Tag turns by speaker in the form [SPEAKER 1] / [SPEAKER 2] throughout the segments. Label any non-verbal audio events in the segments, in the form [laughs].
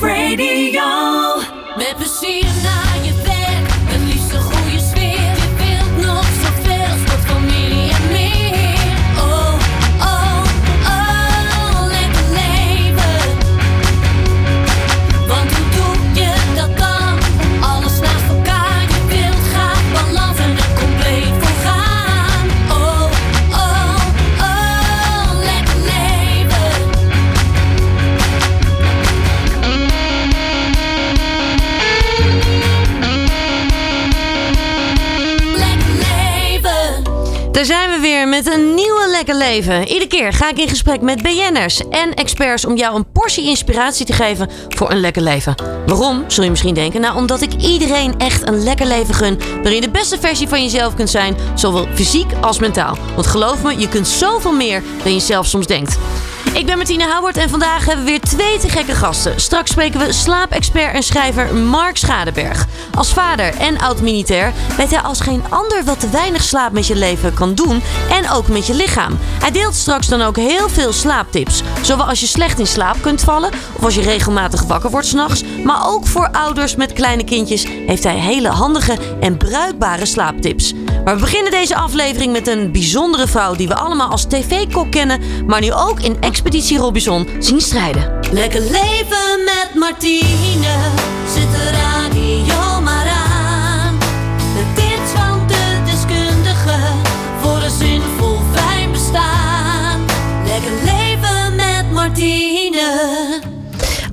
[SPEAKER 1] Live Radio.
[SPEAKER 2] Met
[SPEAKER 3] Daar zijn we weer met een nieuwe Lekker Leven. Iedere keer ga ik in gesprek met BN'ers en experts om jou een portie inspiratie te geven voor een lekker leven. Waarom, zul je misschien denken? Nou, omdat ik iedereen echt een lekker leven gun waarin je de beste versie van jezelf kunt zijn, zowel fysiek als mentaal. Want geloof me, je kunt zoveel meer dan je zelf soms denkt. Ik ben Martine Houwert en vandaag hebben we weer twee te gekke gasten. Straks spreken we slaapexpert en schrijver Mark Schadeberg. Als vader en oud-militair weet hij als geen ander wat te weinig slaap met je leven kan doen en ook met je lichaam. Hij deelt straks dan ook heel veel slaaptips. Zowel als je slecht in slaap kunt vallen of als je regelmatig wakker wordt s'nachts. Maar ook voor ouders met kleine kindjes heeft hij hele handige en bruikbare slaaptips. Maar we beginnen deze aflevering met een bijzondere vrouw die we allemaal als tv-kok kennen, maar nu ook in Expeditie Robinson zien strijden.
[SPEAKER 2] Lekker leven met Martine. Zet de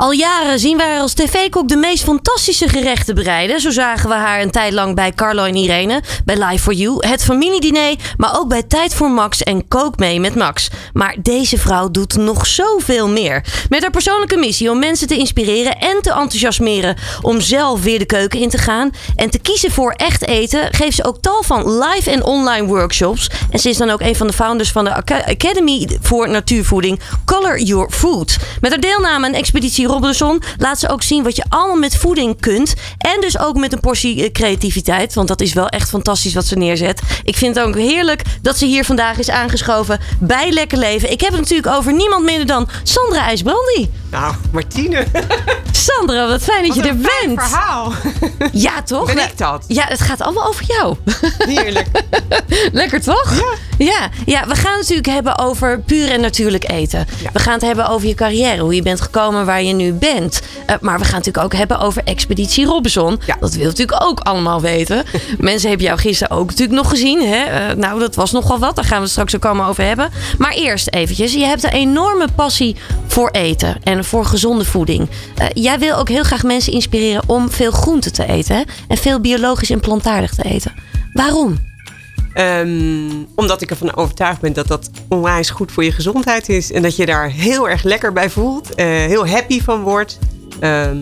[SPEAKER 3] Al jaren zien wij haar als tv-kok de meest fantastische gerechten bereiden. Zo zagen we haar een tijd lang bij Carlo en Irene, bij Live for You, het familiediner, maar ook bij Tijd voor Max en Kook mee met Max. Maar deze vrouw doet nog zoveel meer. Met haar persoonlijke missie om mensen te inspireren en te enthousiasmeren om zelf weer de keuken in te gaan en te kiezen voor echt eten, geeft ze ook tal van live en online workshops. En ze is dan ook een van de founders van de Aca- Academy voor Natuurvoeding Color Your Food. Met haar deelname aan Expeditie Robinson laat ze ook zien wat je allemaal met voeding kunt. En dus ook met een portie eh, creativiteit. Want dat is wel echt fantastisch wat ze neerzet. Ik vind het ook heerlijk dat ze hier vandaag is aangeschoven bij Lekker Leven. Ik heb het natuurlijk over niemand minder dan Sandra IJsbrandi.
[SPEAKER 4] Nou, Martine. [laughs]
[SPEAKER 3] Sandra, wat fijn dat je er bent.
[SPEAKER 4] verhaal. [laughs]
[SPEAKER 3] Ja, toch?
[SPEAKER 4] Ben ik dat?
[SPEAKER 3] Ja, het gaat allemaal over jou. [laughs]
[SPEAKER 4] Heerlijk.
[SPEAKER 3] Lekker toch? Ja. ja. Ja, we gaan het natuurlijk hebben over puur en natuurlijk eten.
[SPEAKER 4] Ja.
[SPEAKER 3] We gaan het hebben over je carrière, hoe je bent gekomen waar je nu bent. Eh, maar we gaan natuurlijk ook hebben over Expeditie Robinson.
[SPEAKER 4] Ja.
[SPEAKER 3] Dat wil natuurlijk ook allemaal weten. [laughs] Mensen hebben jou gisteren ook natuurlijk nog gezien. Hè? Eh, nou, dat was nogal wat. Daar gaan we het straks ook allemaal over hebben. Maar eerst eventjes. Je hebt een enorme passie voor eten en voor gezonde voeding. Eh, jij wil ook heel graag mensen inspireren om veel groente te eten. Hè? En veel biologisch en plantaardig te eten. Waarom?
[SPEAKER 4] Ehm, omdat ik ervan overtuigd ben dat dat onwijs goed voor je gezondheid is. En dat je daar heel erg lekker bij voelt. eh, heel happy van wordt. Ehm,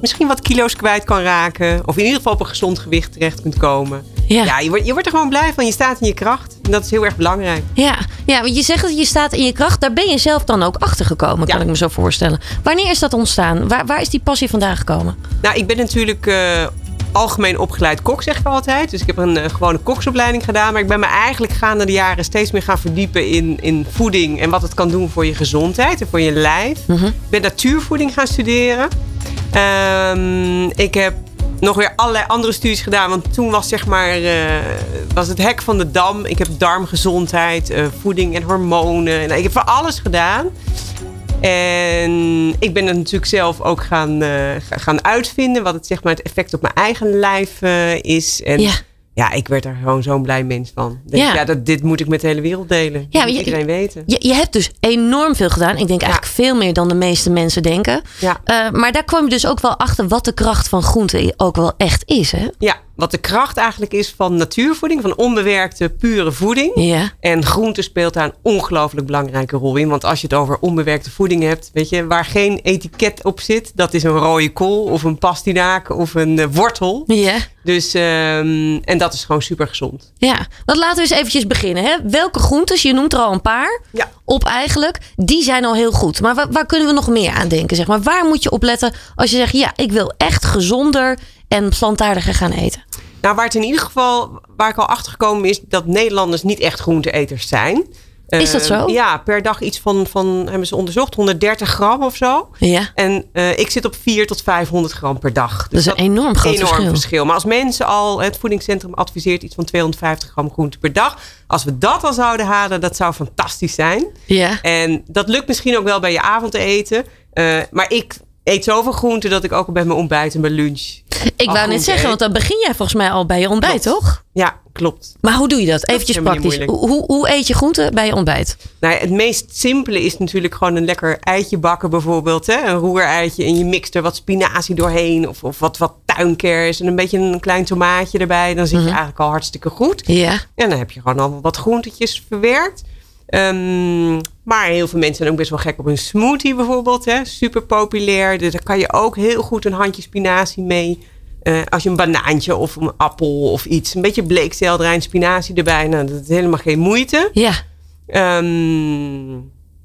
[SPEAKER 4] misschien wat kilo's kwijt kan raken. Of in ieder geval op een gezond gewicht terecht kunt komen.
[SPEAKER 3] Ja.
[SPEAKER 4] Ja, je, wordt, je wordt er gewoon blij van. Je staat in je kracht. En dat is heel erg belangrijk.
[SPEAKER 3] Ja, ja, want je zegt dat je staat in je kracht. Daar ben je zelf dan ook achter gekomen, kan
[SPEAKER 4] Ja.
[SPEAKER 3] ik me zo voorstellen. Wanneer is dat ontstaan? Waar, waar is die passie vandaan gekomen?
[SPEAKER 4] Nou, ik ben natuurlijk eh, algemeen opgeleid kok, zeg ik altijd. Dus ik heb een eh, gewone koksopleiding gedaan. Maar ik ben me eigenlijk gaande de jaren steeds meer gaan verdiepen in, in voeding. En wat het kan doen voor je gezondheid en voor je lijf.
[SPEAKER 3] Mhm.
[SPEAKER 4] Ik ben natuurvoeding gaan studeren. Ehm, ik heb nog weer allerlei andere studies gedaan. Want toen was zeg maar eh, was het hek van de dam. Ik heb darmgezondheid, eh, voeding en hormonen. En, ik heb van alles gedaan. En ik ben het natuurlijk zelf ook gaan, eh, ga- gaan uitvinden. Wat het, zeg maar, het effect op mijn eigen lijf eh, is. En
[SPEAKER 3] Ja.
[SPEAKER 4] ja. ik werd er gewoon zo'n blij mens van.
[SPEAKER 3] Ja.
[SPEAKER 4] ja. dat, dit moet ik met de hele wereld delen.
[SPEAKER 3] Ja,
[SPEAKER 4] moet
[SPEAKER 3] je-
[SPEAKER 4] iedereen weten.
[SPEAKER 3] Je, je hebt dus enorm veel gedaan. Ik denk eigenlijk veel meer dan de meeste mensen denken.
[SPEAKER 4] Ja.
[SPEAKER 3] Eh, maar daar kwam je dus ook wel achter wat de kracht van groente ook wel echt is, hè?
[SPEAKER 4] Ja, wat de kracht eigenlijk is van natuurvoeding. Van onbewerkte, pure voeding.
[SPEAKER 3] Ja.
[SPEAKER 4] En groente speelt daar een ongelooflijk belangrijke rol in. Want als je het over onbewerkte voeding hebt, weet je, waar geen etiket op zit, dat is een rode kool of een pastinaak of een eh, wortel.
[SPEAKER 3] Ja.
[SPEAKER 4] Dus, ehm, en dat is gewoon super gezond.
[SPEAKER 3] Ja, want laten we eens eventjes beginnen. Hè? Welke groentes, je noemt er al een paar,
[SPEAKER 4] Ja.
[SPEAKER 3] op eigenlijk, die zijn al heel goed. Maar waar, waar kunnen we nog meer aan denken? Zeg maar? Waar moet je op letten als je zegt, ja, ik wil echt gezonder en plantaardiger gaan eten?
[SPEAKER 4] Nou, waar het in ieder geval, waar ik al achter gekomen is, dat Nederlanders niet echt groenteeters zijn.
[SPEAKER 3] Is dat zo?
[SPEAKER 4] Eh, ja, per dag iets van, van, hebben ze onderzocht, 130 gram of zo.
[SPEAKER 3] Ja.
[SPEAKER 4] En eh, ik zit op 4 tot 500 gram per dag.
[SPEAKER 3] Dat is een enorm groot
[SPEAKER 4] enorm
[SPEAKER 3] verschil.
[SPEAKER 4] verschil. Maar als mensen al, het voedingscentrum adviseert iets van 250 gram groente per dag. Als we dat al zouden halen, dat zou fantastisch zijn.
[SPEAKER 3] Ja.
[SPEAKER 4] En dat lukt misschien ook wel bij je avondeten. Eh, maar ik eet zoveel groente dat ik ook bij mijn ontbijt en mijn lunch.
[SPEAKER 3] Ik wou net
[SPEAKER 4] groente
[SPEAKER 3] zeggen,
[SPEAKER 4] eet.
[SPEAKER 3] want dan begin jij volgens mij al bij je ontbijt,
[SPEAKER 4] Klopt.
[SPEAKER 3] toch?
[SPEAKER 4] Ja, klopt.
[SPEAKER 3] Maar hoe doe je dat? Eventjes praktisch. Hoe, hoe, eet je groenten bij je ontbijt?
[SPEAKER 4] Nou, het meest simpele is natuurlijk gewoon een lekker eitje bakken bijvoorbeeld. Hè? Een roereitje en je mixt er wat spinazie doorheen. Of, of wat, wat tuinkers en een beetje een klein tomaatje erbij. Dan zit je eigenlijk al hartstikke goed.
[SPEAKER 3] Ja.
[SPEAKER 4] En dan heb je gewoon al wat groentetjes verwerkt. Ehm, maar heel veel mensen zijn ook best wel gek op een smoothie bijvoorbeeld. Hè? Super populair. Dus daar kan je ook heel goed een handje spinazie mee. Eh, als je een banaantje of een appel of iets. Een beetje bleekselderij en spinazie erbij. Nou, dat is helemaal geen moeite.
[SPEAKER 3] Ja.
[SPEAKER 4] Ehm,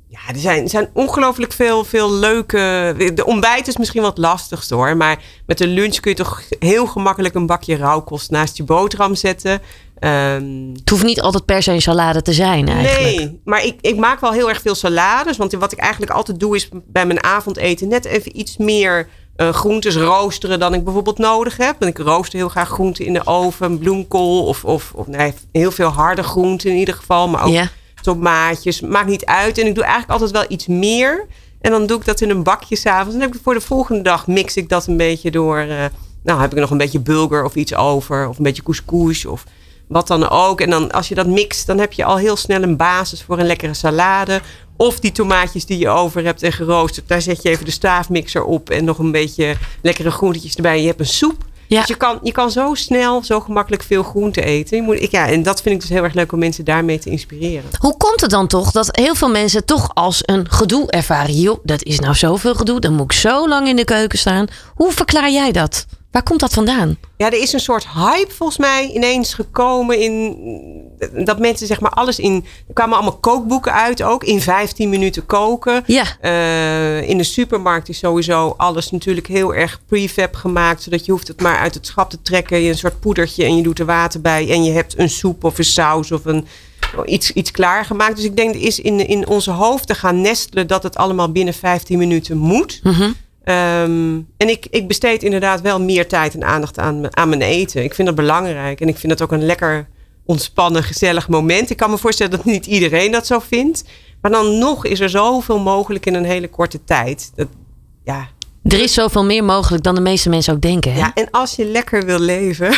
[SPEAKER 4] ja, er zijn, er zijn ongelooflijk veel, veel leuke. De ontbijt is misschien wat lastigst hoor. Maar met de lunch kun je toch heel gemakkelijk een bakje rauwkost naast je boterham zetten. Ehm,
[SPEAKER 3] Het hoeft niet altijd per se een salade te zijn eigenlijk.
[SPEAKER 4] nee, maar ik, ik maak wel heel erg veel salades. Want wat ik eigenlijk altijd doe is bij mijn avondeten net even iets meer eh, groentes roosteren dan ik bijvoorbeeld nodig heb. Want ik rooster heel graag groenten in de oven, bloemkool of, of, of nee, heel veel harde groenten in ieder geval. Maar ook tomaatjes, maakt niet uit. En ik doe eigenlijk altijd wel iets meer. En dan doe ik dat in een bakje s'avonds. En dan heb ik voor de volgende dag mix ik dat een beetje door. eh, nou, heb ik nog een beetje bulgur of iets over. Of een beetje couscous of wat dan ook. En dan als je dat mixt, dan heb je al heel snel een basis voor een lekkere salade. Of die tomaatjes die je over hebt en geroosterd. Daar zet je even de staafmixer op. En nog een beetje lekkere groentetjes erbij. Je hebt een soep.
[SPEAKER 3] Ja.
[SPEAKER 4] Dus je kan, je kan zo snel, zo gemakkelijk veel groente eten. Je moet, ik, ja, en dat vind ik dus heel erg leuk om mensen daarmee te inspireren.
[SPEAKER 3] Hoe komt het dan toch dat heel veel mensen toch als een gedoe ervaren? Joh, dat is nou zoveel gedoe. Dan moet ik zo lang in de keuken staan. Hoe verklaar jij dat? Waar komt dat vandaan?
[SPEAKER 4] Ja, er is een soort hype volgens mij ineens gekomen in dat mensen zeg maar alles in. Er kwamen allemaal kookboeken uit ook in 15 minuten koken.
[SPEAKER 3] Ja.
[SPEAKER 4] Eh, in de supermarkt is sowieso alles natuurlijk heel erg prefab gemaakt, zodat je hoeft het maar uit het schap te trekken. Je een soort poedertje en je doet er water bij en je hebt een soep of een saus of een iets, iets klaargemaakt. Dus ik denk er is in, in onze hoofden gaan nestelen dat het allemaal binnen 15 minuten moet.
[SPEAKER 3] Mhm.
[SPEAKER 4] Ehm, en ik, ik besteed inderdaad wel meer tijd en aandacht aan, aan mijn eten. Ik vind dat belangrijk. En ik vind dat ook een lekker ontspannen, gezellig moment. Ik kan me voorstellen dat niet iedereen dat zo vindt. Maar dan nog is er zoveel mogelijk in een hele korte tijd. Dat, ja.
[SPEAKER 3] Er is zoveel meer mogelijk dan de meeste mensen ook denken. Hè?
[SPEAKER 4] ja, en als je lekker wil leven,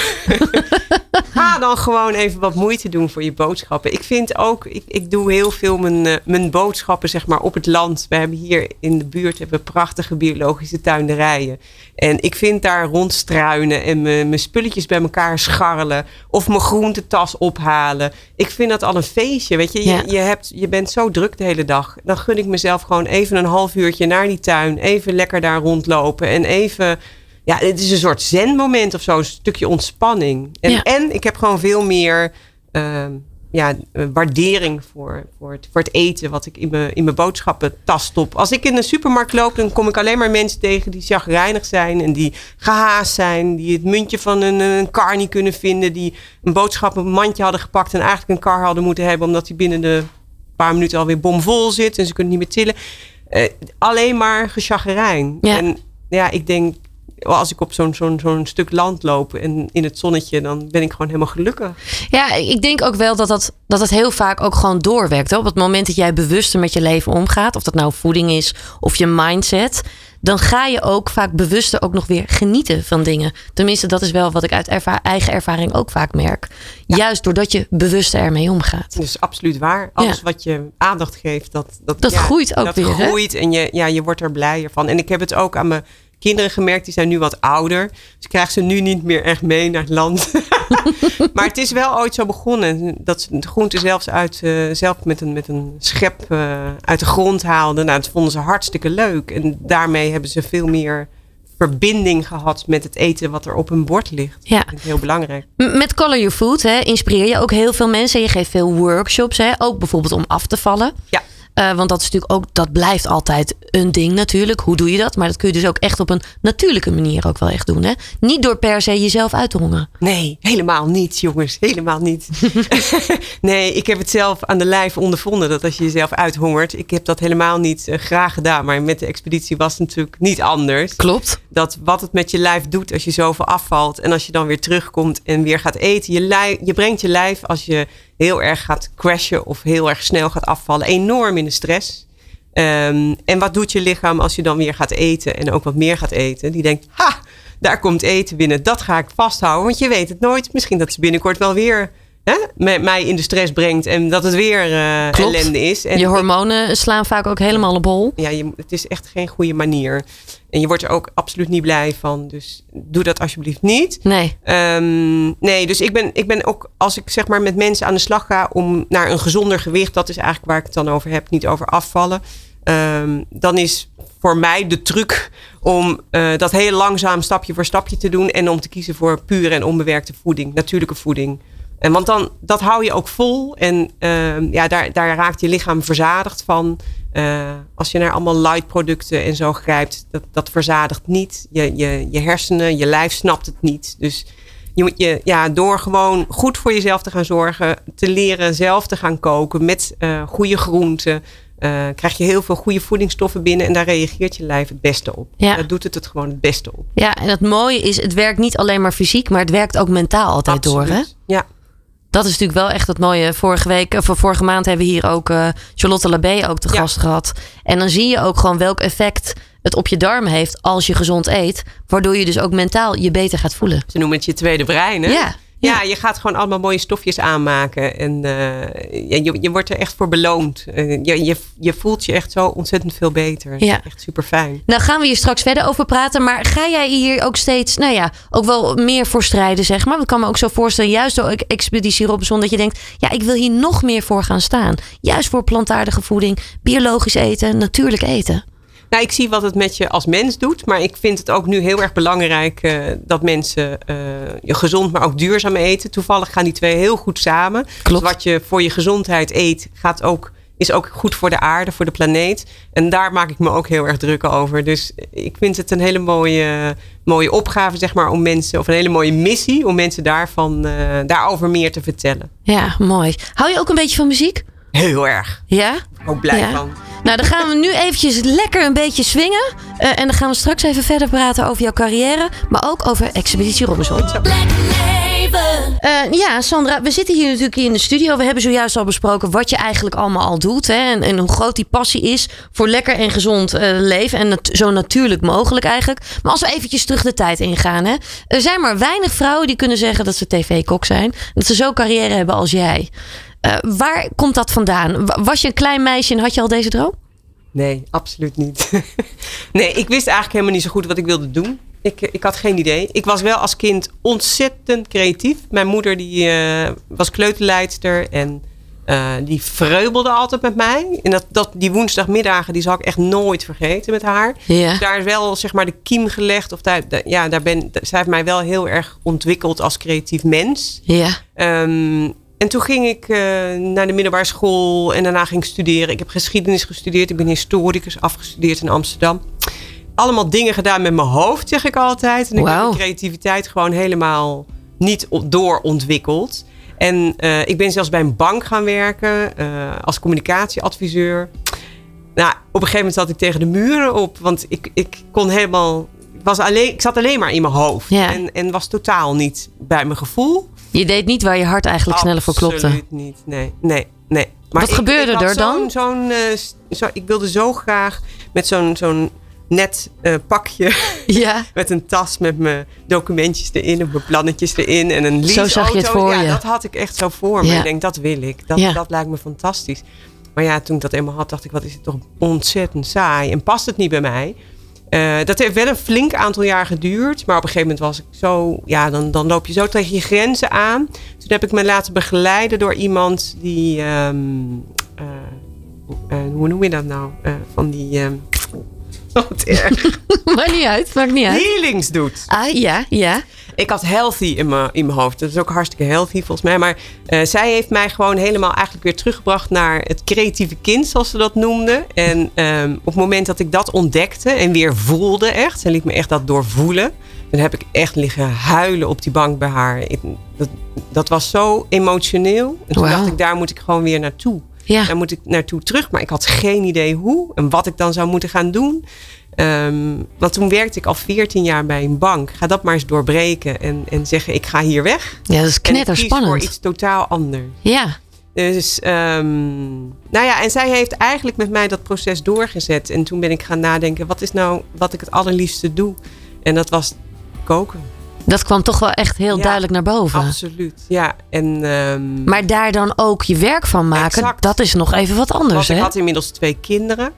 [SPEAKER 4] [laughs] ga dan gewoon even wat moeite doen voor je boodschappen. Ik vind ook, ik, ik doe heel veel mijn, eh, mijn boodschappen zeg maar op het land. We hebben hier in de buurt hebben we prachtige biologische tuinderijen. En ik vind daar rondstruinen en mijn, mijn spulletjes bij elkaar scharrelen. Of mijn groentetas ophalen. Ik vind dat al een feestje. Weet je, je,
[SPEAKER 3] Ja.
[SPEAKER 4] je, hebt, je bent zo druk de hele dag. Dan gun ik mezelf gewoon even een half uurtje naar die tuin. Even lekker daar rondlopen. En even ja, het is een soort zenmoment of zo, een stukje ontspanning. En,
[SPEAKER 3] Ja.
[SPEAKER 4] en ik heb gewoon veel meer ehm, ja, waardering voor, voor, het, voor het eten wat ik in mijn, in mijn boodschappentas stop. Als ik in de supermarkt loop, dan kom ik alleen maar mensen tegen die chagrijnig zijn en die gehaast zijn, die het muntje van een, een kar niet kunnen vinden, die een boodschappenmandje hadden gepakt en eigenlijk een kar hadden moeten hebben, omdat die binnen de paar minuten alweer bomvol zit en ze kunnen niet meer tillen. Eh, alleen maar gechagrijn.
[SPEAKER 3] Ja.
[SPEAKER 4] En ja, ik denk, als ik op zo'n zo'n zo'n stuk land loop en in het zonnetje, dan ben ik gewoon helemaal gelukkig.
[SPEAKER 3] Ja, ik denk ook wel dat dat, dat het heel vaak ook gewoon doorwerkt. Hè? Op het moment dat jij bewuster met je leven omgaat, of dat nou voeding is of je mindset, dan ga je ook vaak bewuster ook nog weer genieten van dingen. Tenminste, dat is wel wat ik uit erva- eigen ervaring ook vaak merk. Juist doordat je bewuster ermee omgaat.
[SPEAKER 4] Dat is absoluut waar. Alles
[SPEAKER 3] Ja.
[SPEAKER 4] wat je aandacht geeft, dat, dat,
[SPEAKER 3] Dat groeit ook
[SPEAKER 4] dat
[SPEAKER 3] weer, hè?
[SPEAKER 4] groeit en je, ja, je wordt er blijer van. En ik heb het ook aan mijn kinderen gemerkt, die zijn nu wat ouder. Dus ik krijg ze nu niet meer echt mee naar het land. [laughs] maar het is wel ooit zo begonnen. Dat ze de groenten zelfs uit, eh, zelf met een, met een schep eh, uit de grond haalden. Nou, dat vonden ze hartstikke leuk. En daarmee hebben ze veel meer verbinding gehad met het eten wat er op hun bord ligt.
[SPEAKER 3] Ja.
[SPEAKER 4] Dat vind ik heel belangrijk.
[SPEAKER 3] Met Color Your Food hè, inspireer je ook heel veel mensen. Je geeft veel workshops, hè, ook bijvoorbeeld om af te vallen.
[SPEAKER 4] Ja.
[SPEAKER 3] Eh, want dat is natuurlijk ook, dat blijft altijd een ding natuurlijk. Hoe doe je dat? Maar dat kun je dus ook echt op een natuurlijke manier ook wel echt doen. Hè? Niet door per se jezelf uit te hongeren.
[SPEAKER 4] Nee, helemaal niet, jongens. Helemaal niet. [laughs] [laughs] nee, ik heb het zelf aan de lijf ondervonden dat als je jezelf uithongert. Ik heb dat helemaal niet eh, graag gedaan. Maar met de expeditie was het natuurlijk niet anders.
[SPEAKER 3] Klopt.
[SPEAKER 4] Dat wat het met je lijf doet als je zoveel afvalt. En als je dan weer terugkomt en weer gaat eten. Je, lijf, je brengt je lijf als je heel erg gaat crashen of heel erg snel gaat afvallen. Enorm in de stress. Ehm, en wat doet je lichaam als je dan weer gaat eten en ook wat meer gaat eten? Die denkt, ha, daar komt eten binnen. Dat ga ik vasthouden, want je weet het nooit. Misschien dat ze binnenkort wel weer hè, mij in de stress brengt en dat het weer uh, ellende is. En
[SPEAKER 3] je hormonen slaan vaak ook helemaal op hol.
[SPEAKER 4] Ja, je, het is echt geen goede manier. En je wordt er ook absoluut niet blij van. Dus doe dat alsjeblieft niet.
[SPEAKER 3] Nee.
[SPEAKER 4] Um, nee, dus ik ben, ik ben ook, als ik zeg maar met mensen aan de slag ga om naar een gezonder gewicht, dat is eigenlijk waar ik het dan over heb, niet over afvallen. Um, dan is voor mij de truc om uh, dat heel langzaam stapje voor stapje te doen. En om te kiezen voor pure en onbewerkte voeding, natuurlijke voeding. En want dan, dat hou je ook vol. En uh, ja, daar, daar raakt je lichaam verzadigd van. Uh, als je naar allemaal light producten en zo grijpt, dat, dat verzadigt niet. Je, je, je hersenen, je lijf snapt het niet. Dus je moet je, ja, door gewoon goed voor jezelf te gaan zorgen, te leren zelf te gaan koken met uh, goede groenten. Uh, krijg je heel veel goede voedingsstoffen binnen en daar reageert je lijf het beste op.
[SPEAKER 3] Ja.
[SPEAKER 4] Daar doet het het gewoon het beste op.
[SPEAKER 3] Ja, en het mooie is, het werkt niet alleen maar fysiek, maar het werkt ook mentaal altijd
[SPEAKER 4] Absoluut.
[SPEAKER 3] door. Hè?
[SPEAKER 4] Ja.
[SPEAKER 3] Dat is natuurlijk wel echt het mooie. Vorige week, of vorige maand hebben we hier ook uh, Charlotte Labé ook te
[SPEAKER 4] Ja.
[SPEAKER 3] gast gehad. En dan zie je ook gewoon welk effect het op je darmen heeft als je gezond eet. Waardoor je dus ook mentaal je beter gaat voelen.
[SPEAKER 4] Ze noemen het je tweede brein, hè?
[SPEAKER 3] Ja.
[SPEAKER 4] Ja, je gaat gewoon allemaal mooie stofjes aanmaken. En uh, ja, je, je wordt er echt voor beloond. Uh, je, je, je voelt je echt zo ontzettend veel beter.
[SPEAKER 3] Ja.
[SPEAKER 4] Echt super fijn.
[SPEAKER 3] Nou gaan we hier straks verder over praten. Maar ga jij hier ook steeds, nou ja, ook wel meer voor strijden, zeg maar? Ik kan me ook zo voorstellen, juist door Expeditie Robinson, dat je denkt, ja, ik wil hier nog meer voor gaan staan. Juist voor plantaardige voeding, biologisch eten, natuurlijk eten.
[SPEAKER 4] Nou, ik zie wat het met je als mens doet. Maar ik vind het ook nu heel erg belangrijk uh, dat mensen uh, gezond, maar ook duurzaam eten. Toevallig gaan die twee heel goed samen.
[SPEAKER 3] Klopt.
[SPEAKER 4] Dus wat je voor je gezondheid eet, gaat ook, is ook goed voor de aarde, voor de planeet. En daar maak ik me ook heel erg druk over. Dus ik vind het een hele mooie, mooie opgave, zeg maar, om mensen, of een hele mooie missie, om mensen daarvan, uh, daarover meer te vertellen.
[SPEAKER 3] Ja, mooi. Hou je ook een beetje van muziek?
[SPEAKER 4] Heel erg.
[SPEAKER 3] Ja?
[SPEAKER 4] Ook blij
[SPEAKER 3] ja.
[SPEAKER 4] van.
[SPEAKER 3] Nou, dan gaan we nu eventjes lekker een beetje swingen. Uh, en dan gaan we straks even verder praten over jouw carrière. Maar ook over Expeditie Robinson. Uh, ja, Sandra, we zitten hier natuurlijk in de studio. We hebben zojuist al besproken wat je eigenlijk allemaal al doet. Hè? En, en hoe groot die passie is voor lekker en gezond uh, leven. En nat zo natuurlijk mogelijk eigenlijk. Maar als we eventjes terug de tijd ingaan. Hè? Er zijn maar weinig vrouwen die kunnen zeggen dat ze tv-kok zijn. Dat ze zo'n carrière hebben als jij. Uh, waar komt dat vandaan? Was je een klein meisje en had je al deze droom?
[SPEAKER 4] Nee, absoluut niet. [laughs] nee, ik wist eigenlijk helemaal niet zo goed wat ik wilde doen. Ik, ik had geen idee. Ik was wel als kind ontzettend creatief. Mijn moeder die, uh, was kleuterleidster en uh, die vreubelde altijd met mij. En dat, dat, die woensdagmiddagen die zal ik echt nooit vergeten met haar.
[SPEAKER 3] Ja.
[SPEAKER 4] Daar is wel zeg maar de kiem gelegd. Of daar, ja, daar ben, zij heeft mij wel heel erg ontwikkeld als creatief mens.
[SPEAKER 3] Ja.
[SPEAKER 4] Um, en toen ging ik uh, naar de middelbare school en daarna ging ik studeren. Ik heb geschiedenis gestudeerd. Ik ben historicus afgestudeerd in Amsterdam. Allemaal dingen gedaan met mijn hoofd, zeg ik altijd. En ik
[SPEAKER 3] wow.
[SPEAKER 4] heb mijn creativiteit gewoon helemaal niet doorontwikkeld. En uh, ik ben zelfs bij een bank gaan werken uh, als communicatieadviseur. Nou, op een gegeven moment zat ik tegen de muren op. Want ik, ik kon helemaal. Was alleen, ik zat alleen maar in mijn hoofd.
[SPEAKER 3] Ja.
[SPEAKER 4] En, en was totaal niet bij mijn gevoel.
[SPEAKER 3] Je deed niet waar je hart eigenlijk sneller voor klopte.
[SPEAKER 4] Absoluut niet. Nee, nee, nee.
[SPEAKER 3] Maar Wat
[SPEAKER 4] ik,
[SPEAKER 3] gebeurde
[SPEAKER 4] ik
[SPEAKER 3] er dan?
[SPEAKER 4] Zo'n, uh, zo, ik wilde zo graag met zo'n, zo'n net uh, pakje. [laughs]
[SPEAKER 3] Ja.
[SPEAKER 4] met een tas met mijn documentjes erin. Of mijn plannetjes erin. En een
[SPEAKER 3] Zo zag je het voor
[SPEAKER 4] ja,
[SPEAKER 3] je.
[SPEAKER 4] dat had ik echt zo voor me.
[SPEAKER 3] Ja.
[SPEAKER 4] Ik denk, dat wil ik. Dat,
[SPEAKER 3] Ja.
[SPEAKER 4] dat lijkt me fantastisch. Maar ja, toen ik dat eenmaal had, dacht ik, wat is het toch ontzettend saai. En past het niet bij mij. Uh, dat heeft wel een flink aantal jaar geduurd. Maar op een gegeven moment was ik zo... Ja, dan, dan loop je zo tegen je grenzen aan. Toen heb ik me laten begeleiden door iemand die... Um, uh, uh, hoe noem je dat nou? van die... Um, [laughs] wat erg. [laughs]
[SPEAKER 3] maakt niet uit, maakt niet uit.
[SPEAKER 4] Healings doet.
[SPEAKER 3] Ah, ja, ja.
[SPEAKER 4] ik had healthy in mijn, in mijn hoofd. Dat is ook hartstikke healthy volgens mij. Maar eh, zij heeft mij gewoon helemaal eigenlijk weer teruggebracht naar het creatieve kind, zoals ze dat noemde. En ehm, op het moment dat ik dat ontdekte en weer voelde echt, ze liet me echt dat doorvoelen. Dan heb ik echt liggen huilen op die bank bij haar. Ik- dat, dat was zo emotioneel. En toen dacht ik, daar moet ik gewoon weer naartoe.
[SPEAKER 3] Ja.
[SPEAKER 4] Daar moet ik naartoe terug. Maar ik had geen idee hoe en wat ik dan zou moeten gaan doen. Ehm, want toen werkte ik al 14 jaar bij een bank. Ga dat maar eens doorbreken en, en zeggen: ik ga hier weg.
[SPEAKER 3] Ja, dat is
[SPEAKER 4] kies voor
[SPEAKER 3] knetterspannend.
[SPEAKER 4] iets totaal anders.
[SPEAKER 3] Ja.
[SPEAKER 4] Dus, ehm, nou ja, en zij heeft eigenlijk met mij dat proces doorgezet. En toen ben ik gaan nadenken: wat is nou wat ik het allerliefste doe? En dat was koken.
[SPEAKER 3] Dat kwam toch wel echt heel
[SPEAKER 4] Ja,
[SPEAKER 3] duidelijk naar boven.
[SPEAKER 4] Absoluut. Ja, en. ehm,
[SPEAKER 3] Maar daar dan ook je werk van maken,
[SPEAKER 4] Exact.
[SPEAKER 3] dat is nog even wat anders,
[SPEAKER 4] want ik
[SPEAKER 3] hè?
[SPEAKER 4] had inmiddels twee kinderen,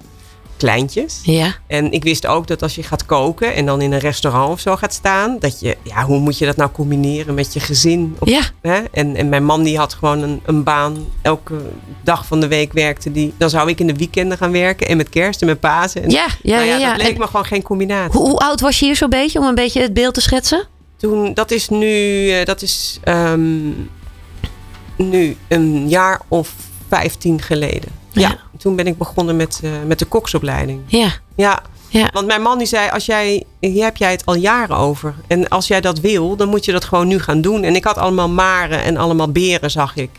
[SPEAKER 4] kleintjes.
[SPEAKER 3] Ja.
[SPEAKER 4] En ik wist ook dat als je gaat koken en dan in een restaurant of zo gaat staan, dat je, ja, hoe moet je dat nou combineren met je gezin? Op,
[SPEAKER 3] Ja.
[SPEAKER 4] hè? En, en mijn man die had gewoon een, een baan, elke dag van de week werkte die. Dan zou ik in de weekenden gaan werken en met kerst en met Pasen. En,
[SPEAKER 3] Ja, ja,
[SPEAKER 4] nou
[SPEAKER 3] ja. ja.
[SPEAKER 4] Dat leek
[SPEAKER 3] En
[SPEAKER 4] me gewoon geen combinatie.
[SPEAKER 3] hoe, hoe oud was je hier zo'n beetje, om een beetje het beeld te schetsen?
[SPEAKER 4] Toen, dat is nu, eh, dat is ehm, nu een jaar of vijftien geleden. Ja.
[SPEAKER 3] Ja.
[SPEAKER 4] toen ben ik begonnen met, eh, met de koksopleiding.
[SPEAKER 3] Ja.
[SPEAKER 4] Ja,
[SPEAKER 3] Ja.
[SPEAKER 4] want mijn man die zei, als jij, hier heb jij het al jaren over. En als jij dat wil, dan moet je dat gewoon nu gaan doen. En ik had allemaal maren en allemaal beren, zag ik.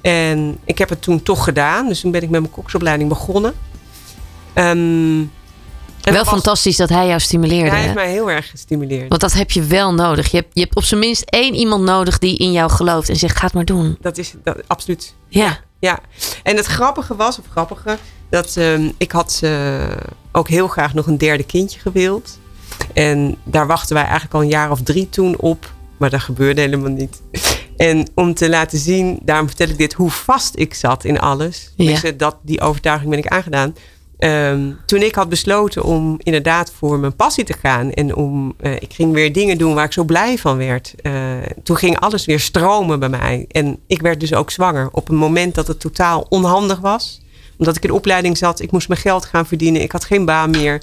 [SPEAKER 4] En ik heb het toen toch gedaan. Dus toen ben ik met mijn koksopleiding begonnen. En
[SPEAKER 3] Wel
[SPEAKER 4] dat was-
[SPEAKER 3] fantastisch dat hij jou stimuleerde.
[SPEAKER 4] Hij heeft mij heel erg gestimuleerd.
[SPEAKER 3] Want dat heb je wel nodig. Je hebt, je hebt op zijn minst één iemand nodig die in jou gelooft en zegt: ga het maar doen.
[SPEAKER 4] Dat is dat, absoluut.
[SPEAKER 3] Ja.
[SPEAKER 4] Ja, en het grappige was, of grappige, dat ehm, ik had eh, ook heel graag nog een derde kindje gewild. En daar wachten wij eigenlijk al een jaar of drie toen op. Maar dat gebeurde helemaal niet. En om te laten zien, daarom vertel ik dit, hoe vast ik zat in alles.
[SPEAKER 3] Ja.
[SPEAKER 4] Tenminste, Dat, die overtuiging ben ik aangedaan. Ehm, toen ik had besloten om inderdaad voor mijn passie te gaan. En om, eh, ik ging weer dingen doen waar ik zo blij van werd. eh, toen ging alles weer stromen bij mij. En ik werd dus ook zwanger. Op een moment dat het totaal onhandig was. Omdat ik in opleiding zat. Ik moest mijn geld gaan verdienen. Ik had geen baan meer.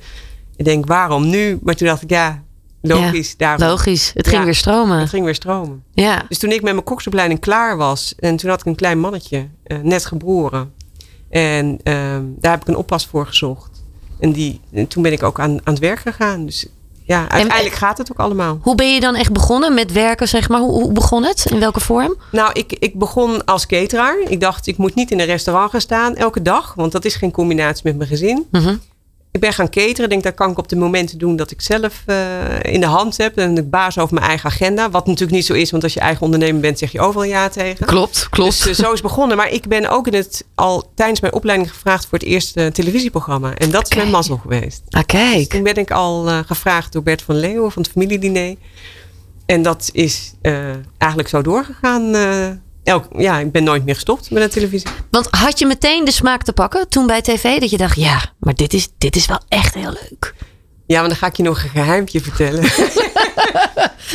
[SPEAKER 4] Ik denk, waarom nu? Maar toen dacht ik, ja, logisch. daarom.
[SPEAKER 3] Logisch. Het ging
[SPEAKER 4] Ja.
[SPEAKER 3] weer stromen.
[SPEAKER 4] Het ging weer stromen.
[SPEAKER 3] Ja.
[SPEAKER 4] Dus toen ik met mijn koksopleiding klaar was. En toen had ik een klein mannetje. eh, net geboren. En ehm, daar heb ik een oppas voor gezocht. En, die, en toen ben ik ook aan, aan het werk gegaan. Dus ja, uiteindelijk gaat het ook allemaal.
[SPEAKER 3] Hoe ben je dan echt begonnen met werken, zeg maar? Hoe, hoe begon het? In welke vorm?
[SPEAKER 4] Nou, ik, ik begon als cateraar. Ik dacht, ik moet niet in een restaurant gaan staan elke dag. Want dat is geen combinatie met mijn gezin.
[SPEAKER 3] Mhm.
[SPEAKER 4] Ik ben gaan cateren. Ik denk, dat kan ik op de momenten doen dat ik zelf eh, in de hand heb. En ik baas over mijn eigen agenda. Wat natuurlijk niet zo is, want als je eigen ondernemer bent, zeg je overal ja tegen.
[SPEAKER 3] Klopt,
[SPEAKER 4] Dus eh, zo is het begonnen. Maar ik ben ook in het, al tijdens mijn opleiding gevraagd voor het eerste televisieprogramma. En dat is mijn mazzel geweest.
[SPEAKER 3] Ah,
[SPEAKER 4] Dus
[SPEAKER 3] kijk.
[SPEAKER 4] toen ben ik al eh, gevraagd door Bert van Leeuwen van het familiediner. En dat is eigenlijk zo doorgegaan. Elk, ja, ik ben nooit meer gestopt met de televisie.
[SPEAKER 3] Want had je meteen de smaak te pakken toen bij tv? Dat je dacht, ja, maar dit is, dit is wel echt heel leuk.
[SPEAKER 4] Ja, maar dan ga ik je nog een geheimpje vertellen. [laughs]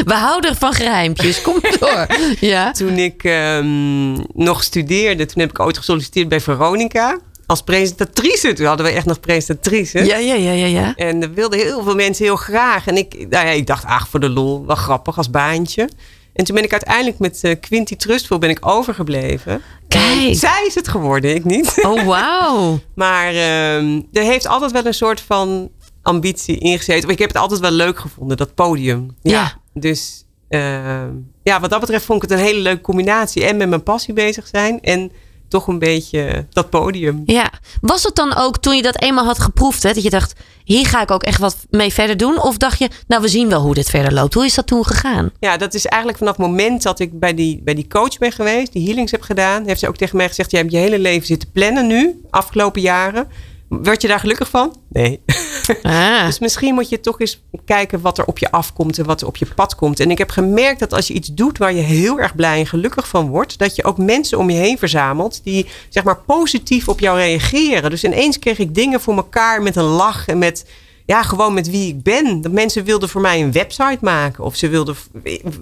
[SPEAKER 3] We houden van geheimpjes. Kom door. [laughs] Ja.
[SPEAKER 4] toen ik ehm, nog studeerde, toen heb ik ooit gesolliciteerd bij Veronica. Als presentatrice. Toen hadden we echt nog presentatrice.
[SPEAKER 3] Ja, ja, ja, ja, ja.
[SPEAKER 4] En dat wilden heel veel mensen heel graag. En ik, nou ja, ik dacht, ach, voor de lol, wel grappig als baantje. En toen ben ik uiteindelijk met eh, Quinty Trustful ben ik overgebleven.
[SPEAKER 3] Kijk.
[SPEAKER 4] Zij is het geworden, ik niet.
[SPEAKER 3] Oh, wauw. [laughs]
[SPEAKER 4] Maar ehm, er heeft altijd wel een soort van ambitie ingezeten. Ik heb het altijd wel leuk gevonden, dat podium.
[SPEAKER 3] Ja.
[SPEAKER 4] Dus ehm, ja, wat dat betreft vond ik het een hele leuke combinatie. En met mijn passie bezig zijn. En toch een beetje dat podium.
[SPEAKER 3] Ja. Was het dan ook toen je dat eenmaal had geproefd, hè, dat je dacht, hier ga ik ook echt wat mee verder doen? Of dacht je, nou, we zien wel hoe dit verder loopt. Hoe is dat toen gegaan?
[SPEAKER 4] Ja, dat is eigenlijk vanaf het moment dat ik bij die, bij die coach ben geweest, die healings heb gedaan, heeft ze ook tegen mij gezegd: Jij hebt je hele leven zitten plannen nu, afgelopen jaren. Word je daar gelukkig van? Nee. [laughs]
[SPEAKER 3] Ah.
[SPEAKER 4] Dus misschien moet je toch eens kijken wat er op je afkomt en wat er op je pad komt. En ik heb gemerkt dat als je iets doet waar je heel erg blij en gelukkig van wordt, dat je ook mensen om je heen verzamelt die zeg maar positief op jou reageren. Dus ineens kreeg ik dingen voor elkaar met een lach en met ja, gewoon met wie ik ben. Dat mensen wilden voor mij een website maken. Of ze wilden,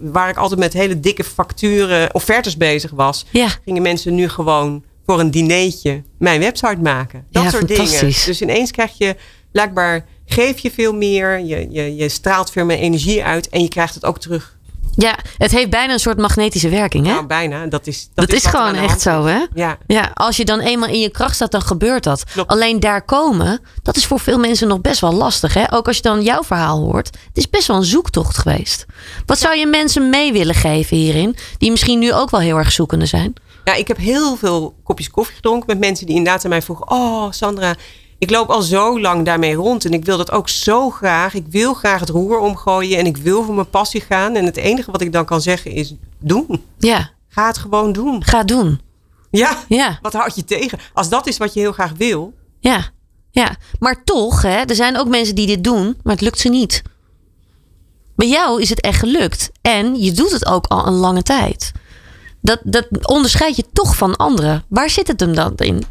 [SPEAKER 4] waar ik altijd met hele dikke facturen, offertes bezig was,
[SPEAKER 3] Ja.
[SPEAKER 4] gingen mensen nu gewoon voor een dinertje mijn website maken. Dat
[SPEAKER 3] Ja,
[SPEAKER 4] soort dingen. Dus ineens krijg je, blijkbaar geef je veel meer. Je, je, je straalt veel meer energie uit en je krijgt het ook terug.
[SPEAKER 3] Ja, het heeft bijna een soort magnetische werking, hè?
[SPEAKER 4] Nou, bijna. Dat is,
[SPEAKER 3] dat, is, gewoon echt zo, hè?
[SPEAKER 4] Ja.
[SPEAKER 3] Ja, als je dan eenmaal in je kracht staat, dan gebeurt dat.
[SPEAKER 4] Klopt.
[SPEAKER 3] Alleen daar komen, dat is voor veel mensen nog best wel lastig. Hè? Ook als je dan jouw verhaal hoort. Het is best wel een zoektocht geweest. Wat zou je mensen mee willen geven hierin? Die misschien nu ook wel heel erg zoekende zijn.
[SPEAKER 4] Ja, ik heb heel veel kopjes koffie gedronken met mensen die inderdaad aan mij vroegen: Oh, Sandra, ik loop al zo lang daarmee rond en ik wil dat ook zo graag. Ik wil graag het roer omgooien en ik wil voor mijn passie gaan. En het enige wat ik dan kan zeggen is: doen.
[SPEAKER 3] Ja,
[SPEAKER 4] Ga het gewoon doen.
[SPEAKER 3] ga doen.
[SPEAKER 4] Ja,
[SPEAKER 3] Ja,
[SPEAKER 4] wat houd je tegen? Als dat is wat je heel graag wil.
[SPEAKER 3] ja, ja. Maar toch, hè, er zijn ook mensen die dit doen, maar het lukt ze niet. Bij jou is het echt gelukt. En je doet het ook al een lange tijd. Dat, dat onderscheid je toch van anderen. Waar zit het hem dan in?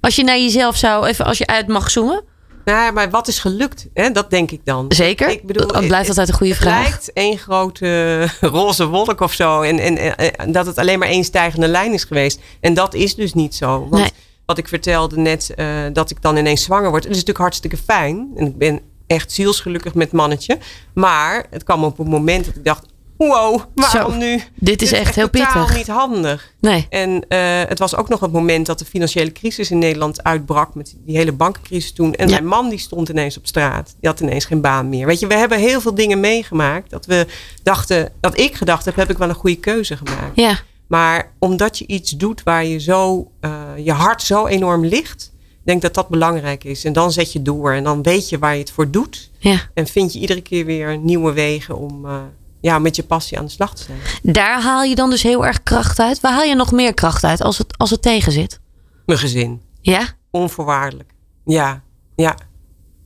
[SPEAKER 3] Als je naar jezelf zou, even als je uit mag zoomen.
[SPEAKER 4] Nou, maar wat is gelukt? Hè? Dat denk ik dan.
[SPEAKER 3] Zeker.
[SPEAKER 4] Ik bedoel,
[SPEAKER 3] dat blijft altijd een goede
[SPEAKER 4] het
[SPEAKER 3] vraag.
[SPEAKER 4] lijkt één grote [laughs] roze wolk of zo. En, en, en dat het alleen maar één stijgende lijn is geweest. En dat is dus niet zo. Want
[SPEAKER 3] Nee.
[SPEAKER 4] wat ik vertelde net, eh, dat ik dan ineens zwanger word. Het is natuurlijk hartstikke fijn. En ik ben echt zielsgelukkig met mannetje. Maar het kwam op een moment dat ik dacht... Wow, waarom
[SPEAKER 3] Zo,
[SPEAKER 4] nu?
[SPEAKER 3] dit is echt heel pittig.
[SPEAKER 4] niet handig.
[SPEAKER 3] Nee.
[SPEAKER 4] En eh, het was ook nog het moment dat de financiële crisis in Nederland uitbrak. Met die hele bankencrisis toen. En
[SPEAKER 3] Ja.
[SPEAKER 4] mijn man die stond ineens op straat. Die had ineens geen baan meer. Weet je, we hebben heel veel dingen meegemaakt. Dat we dachten, dat ik gedacht heb, heb ik wel een goede keuze gemaakt.
[SPEAKER 3] Ja,
[SPEAKER 4] Maar omdat je iets doet waar je zo, eh, je hart zo enorm ligt. Ik denk dat dat belangrijk is. En dan zet je door. En dan weet je waar je het voor doet.
[SPEAKER 3] ja.
[SPEAKER 4] En vind je iedere keer weer nieuwe wegen om eh, ja, met je passie aan de slag te zijn.
[SPEAKER 3] Daar haal je dan dus heel erg kracht uit. Waar haal je nog meer kracht uit als het, als het tegen zit?
[SPEAKER 4] Mijn gezin.
[SPEAKER 3] Ja,
[SPEAKER 4] Onvoorwaardelijk. Ja, ja,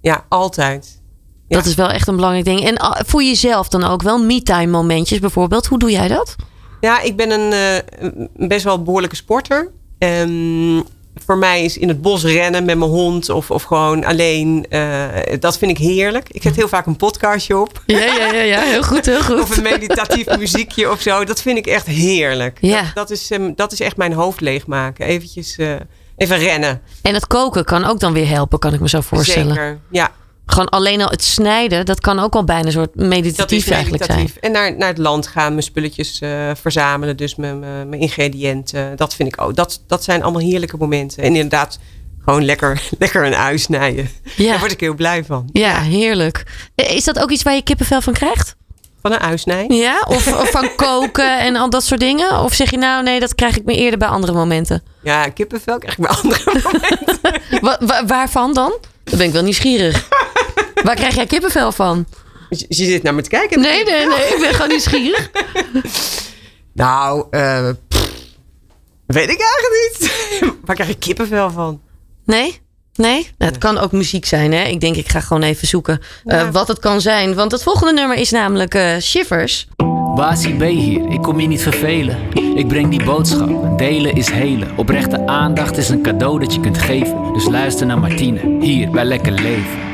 [SPEAKER 4] ja, altijd. Ja.
[SPEAKER 3] dat is wel echt een belangrijk ding. En ah, voor jezelf dan ook wel me-time momentjes bijvoorbeeld. Hoe doe jij dat?
[SPEAKER 4] Ja, ik ben een, eh, best wel behoorlijke sporter. En voor mij is in het bos rennen met mijn hond of, of gewoon alleen, eh, dat vind ik heerlijk. Ik zet heel vaak een podcastje op.
[SPEAKER 3] Ja, ja, ja, ja. heel goed, heel goed.
[SPEAKER 4] Of een meditatief muziekje of zo. Dat vind ik echt heerlijk.
[SPEAKER 3] Ja.
[SPEAKER 4] Dat, dat, is, ehm, dat is echt mijn hoofd leegmaken. Eventjes, eh, even rennen.
[SPEAKER 3] En het koken kan ook dan weer helpen, kan ik me zo voorstellen.
[SPEAKER 4] Zeker. Ja,
[SPEAKER 3] Gewoon alleen al het snijden, dat kan ook al bijna een soort meditatief eigenlijk zijn.
[SPEAKER 4] En naar, naar het land gaan, mijn spulletjes eh, verzamelen. Dus mijn, mijn, mijn ingrediënten. Dat vind ik ook. Dat, dat zijn allemaal heerlijke momenten. En inderdaad, gewoon lekker, [laughs] lekker een ui snijden.
[SPEAKER 3] Ja.
[SPEAKER 4] Daar word ik heel blij van.
[SPEAKER 3] Ja, heerlijk. Eh, Is dat ook iets waar je kippenvel van krijgt?
[SPEAKER 4] Van een ui snijden.
[SPEAKER 3] Ja? Of, [laughs] of van koken en al dat soort dingen? Of zeg je nou, nee, dat krijg ik me eerder bij andere momenten?
[SPEAKER 4] Ja, kippenvel krijg ik bij andere [laughs] momenten.
[SPEAKER 3] Wa- wa- waarvan dan? Dan ben ik wel nieuwsgierig. Waar krijg jij kippenvel van?
[SPEAKER 4] Je, je zit naar me te kijken.
[SPEAKER 3] Nee, nee, nee. Ik ben gewoon nieuwsgierig. [laughs]
[SPEAKER 4] Nou, eh, pff, weet ik eigenlijk niet. [laughs] Waar krijg ik kippenvel van?
[SPEAKER 3] Nee? Nee? Nou, het kan ook muziek zijn, hè? Ik denk, ik ga gewoon even zoeken eh,
[SPEAKER 4] Ja.
[SPEAKER 3] wat het kan zijn. Want het volgende nummer is namelijk eh, Shivers.
[SPEAKER 1] Basie B hier, ik kom je niet vervelen. Ik breng die boodschap, delen is helen. Oprechte aandacht is een cadeau dat je kunt geven. Dus luister naar Martine, hier bij Lekker Leven.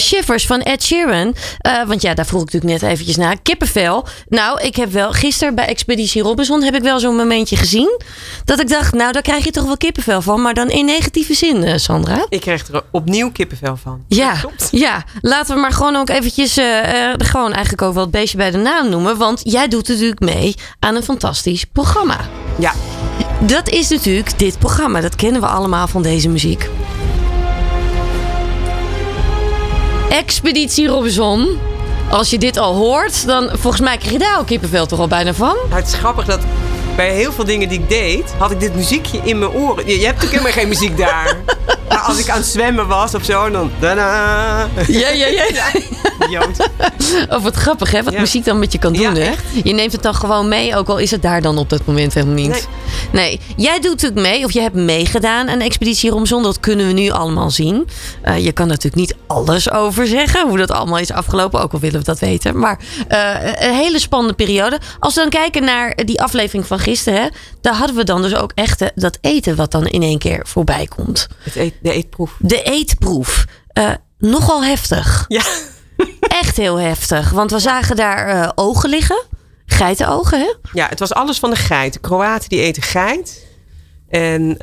[SPEAKER 3] Shivers van Ed Sheeran. Eh, want ja, daar vroeg ik natuurlijk net eventjes naar. Kippenvel. Nou, ik heb wel gisteren bij Expeditie Robinson heb ik wel zo'n momentje gezien. Dat ik dacht, nou, daar krijg je toch wel kippenvel van. Maar dan in negatieve zin, eh, Sandra.
[SPEAKER 4] Ik krijg er opnieuw kippenvel van.
[SPEAKER 3] Ja,
[SPEAKER 4] Klopt.
[SPEAKER 3] ja, laten we maar gewoon ook eventjes eh, gewoon eigenlijk ook wel het beestje bij de naam noemen. Want jij doet natuurlijk mee aan een fantastisch programma.
[SPEAKER 4] Ja,
[SPEAKER 3] Dat is natuurlijk dit programma. Dat kennen we allemaal van deze muziek. Expeditie Robinson. Als je dit al hoort, dan volgens mij krijg je daar ook kippenvel toch al bijna van.
[SPEAKER 4] Het is grappig dat bij heel veel dingen die ik deed, had ik dit muziekje in mijn oren. Je, je hebt natuurlijk helemaal geen muziek daar. [laughs] Maar als ik aan het zwemmen was of zo, dan... Dada,
[SPEAKER 3] Ja, ja, ja. [laughs]
[SPEAKER 4] idioot.
[SPEAKER 3] Of wat grappig hè, wat
[SPEAKER 4] Ja.
[SPEAKER 3] muziek dan met je kan doen
[SPEAKER 4] Ja,
[SPEAKER 3] hè. Je neemt het dan gewoon mee, ook al is het daar dan op dat moment helemaal niet.
[SPEAKER 4] Nee.
[SPEAKER 3] Nee, jij doet natuurlijk mee, of je hebt meegedaan aan Expeditie Robinson. Dat kunnen we nu allemaal zien. Eh, je kan natuurlijk niet alles over zeggen, hoe dat allemaal is afgelopen. Ook al willen we dat weten. Maar eh, een hele spannende periode. Als we dan kijken naar die aflevering van gisteren, hè, daar hadden we dan dus ook echt eh, dat eten wat dan in één keer voorbij komt.
[SPEAKER 4] Het eet, de eetproef.
[SPEAKER 3] De eetproef. Eh, nogal heftig.
[SPEAKER 4] Ja. [laughs]
[SPEAKER 3] Echt heel heftig. Want we zagen daar eh, ogen liggen. Geitenogen, hè?
[SPEAKER 4] ja, het was alles van de geit. De Kroaten die eten geit. En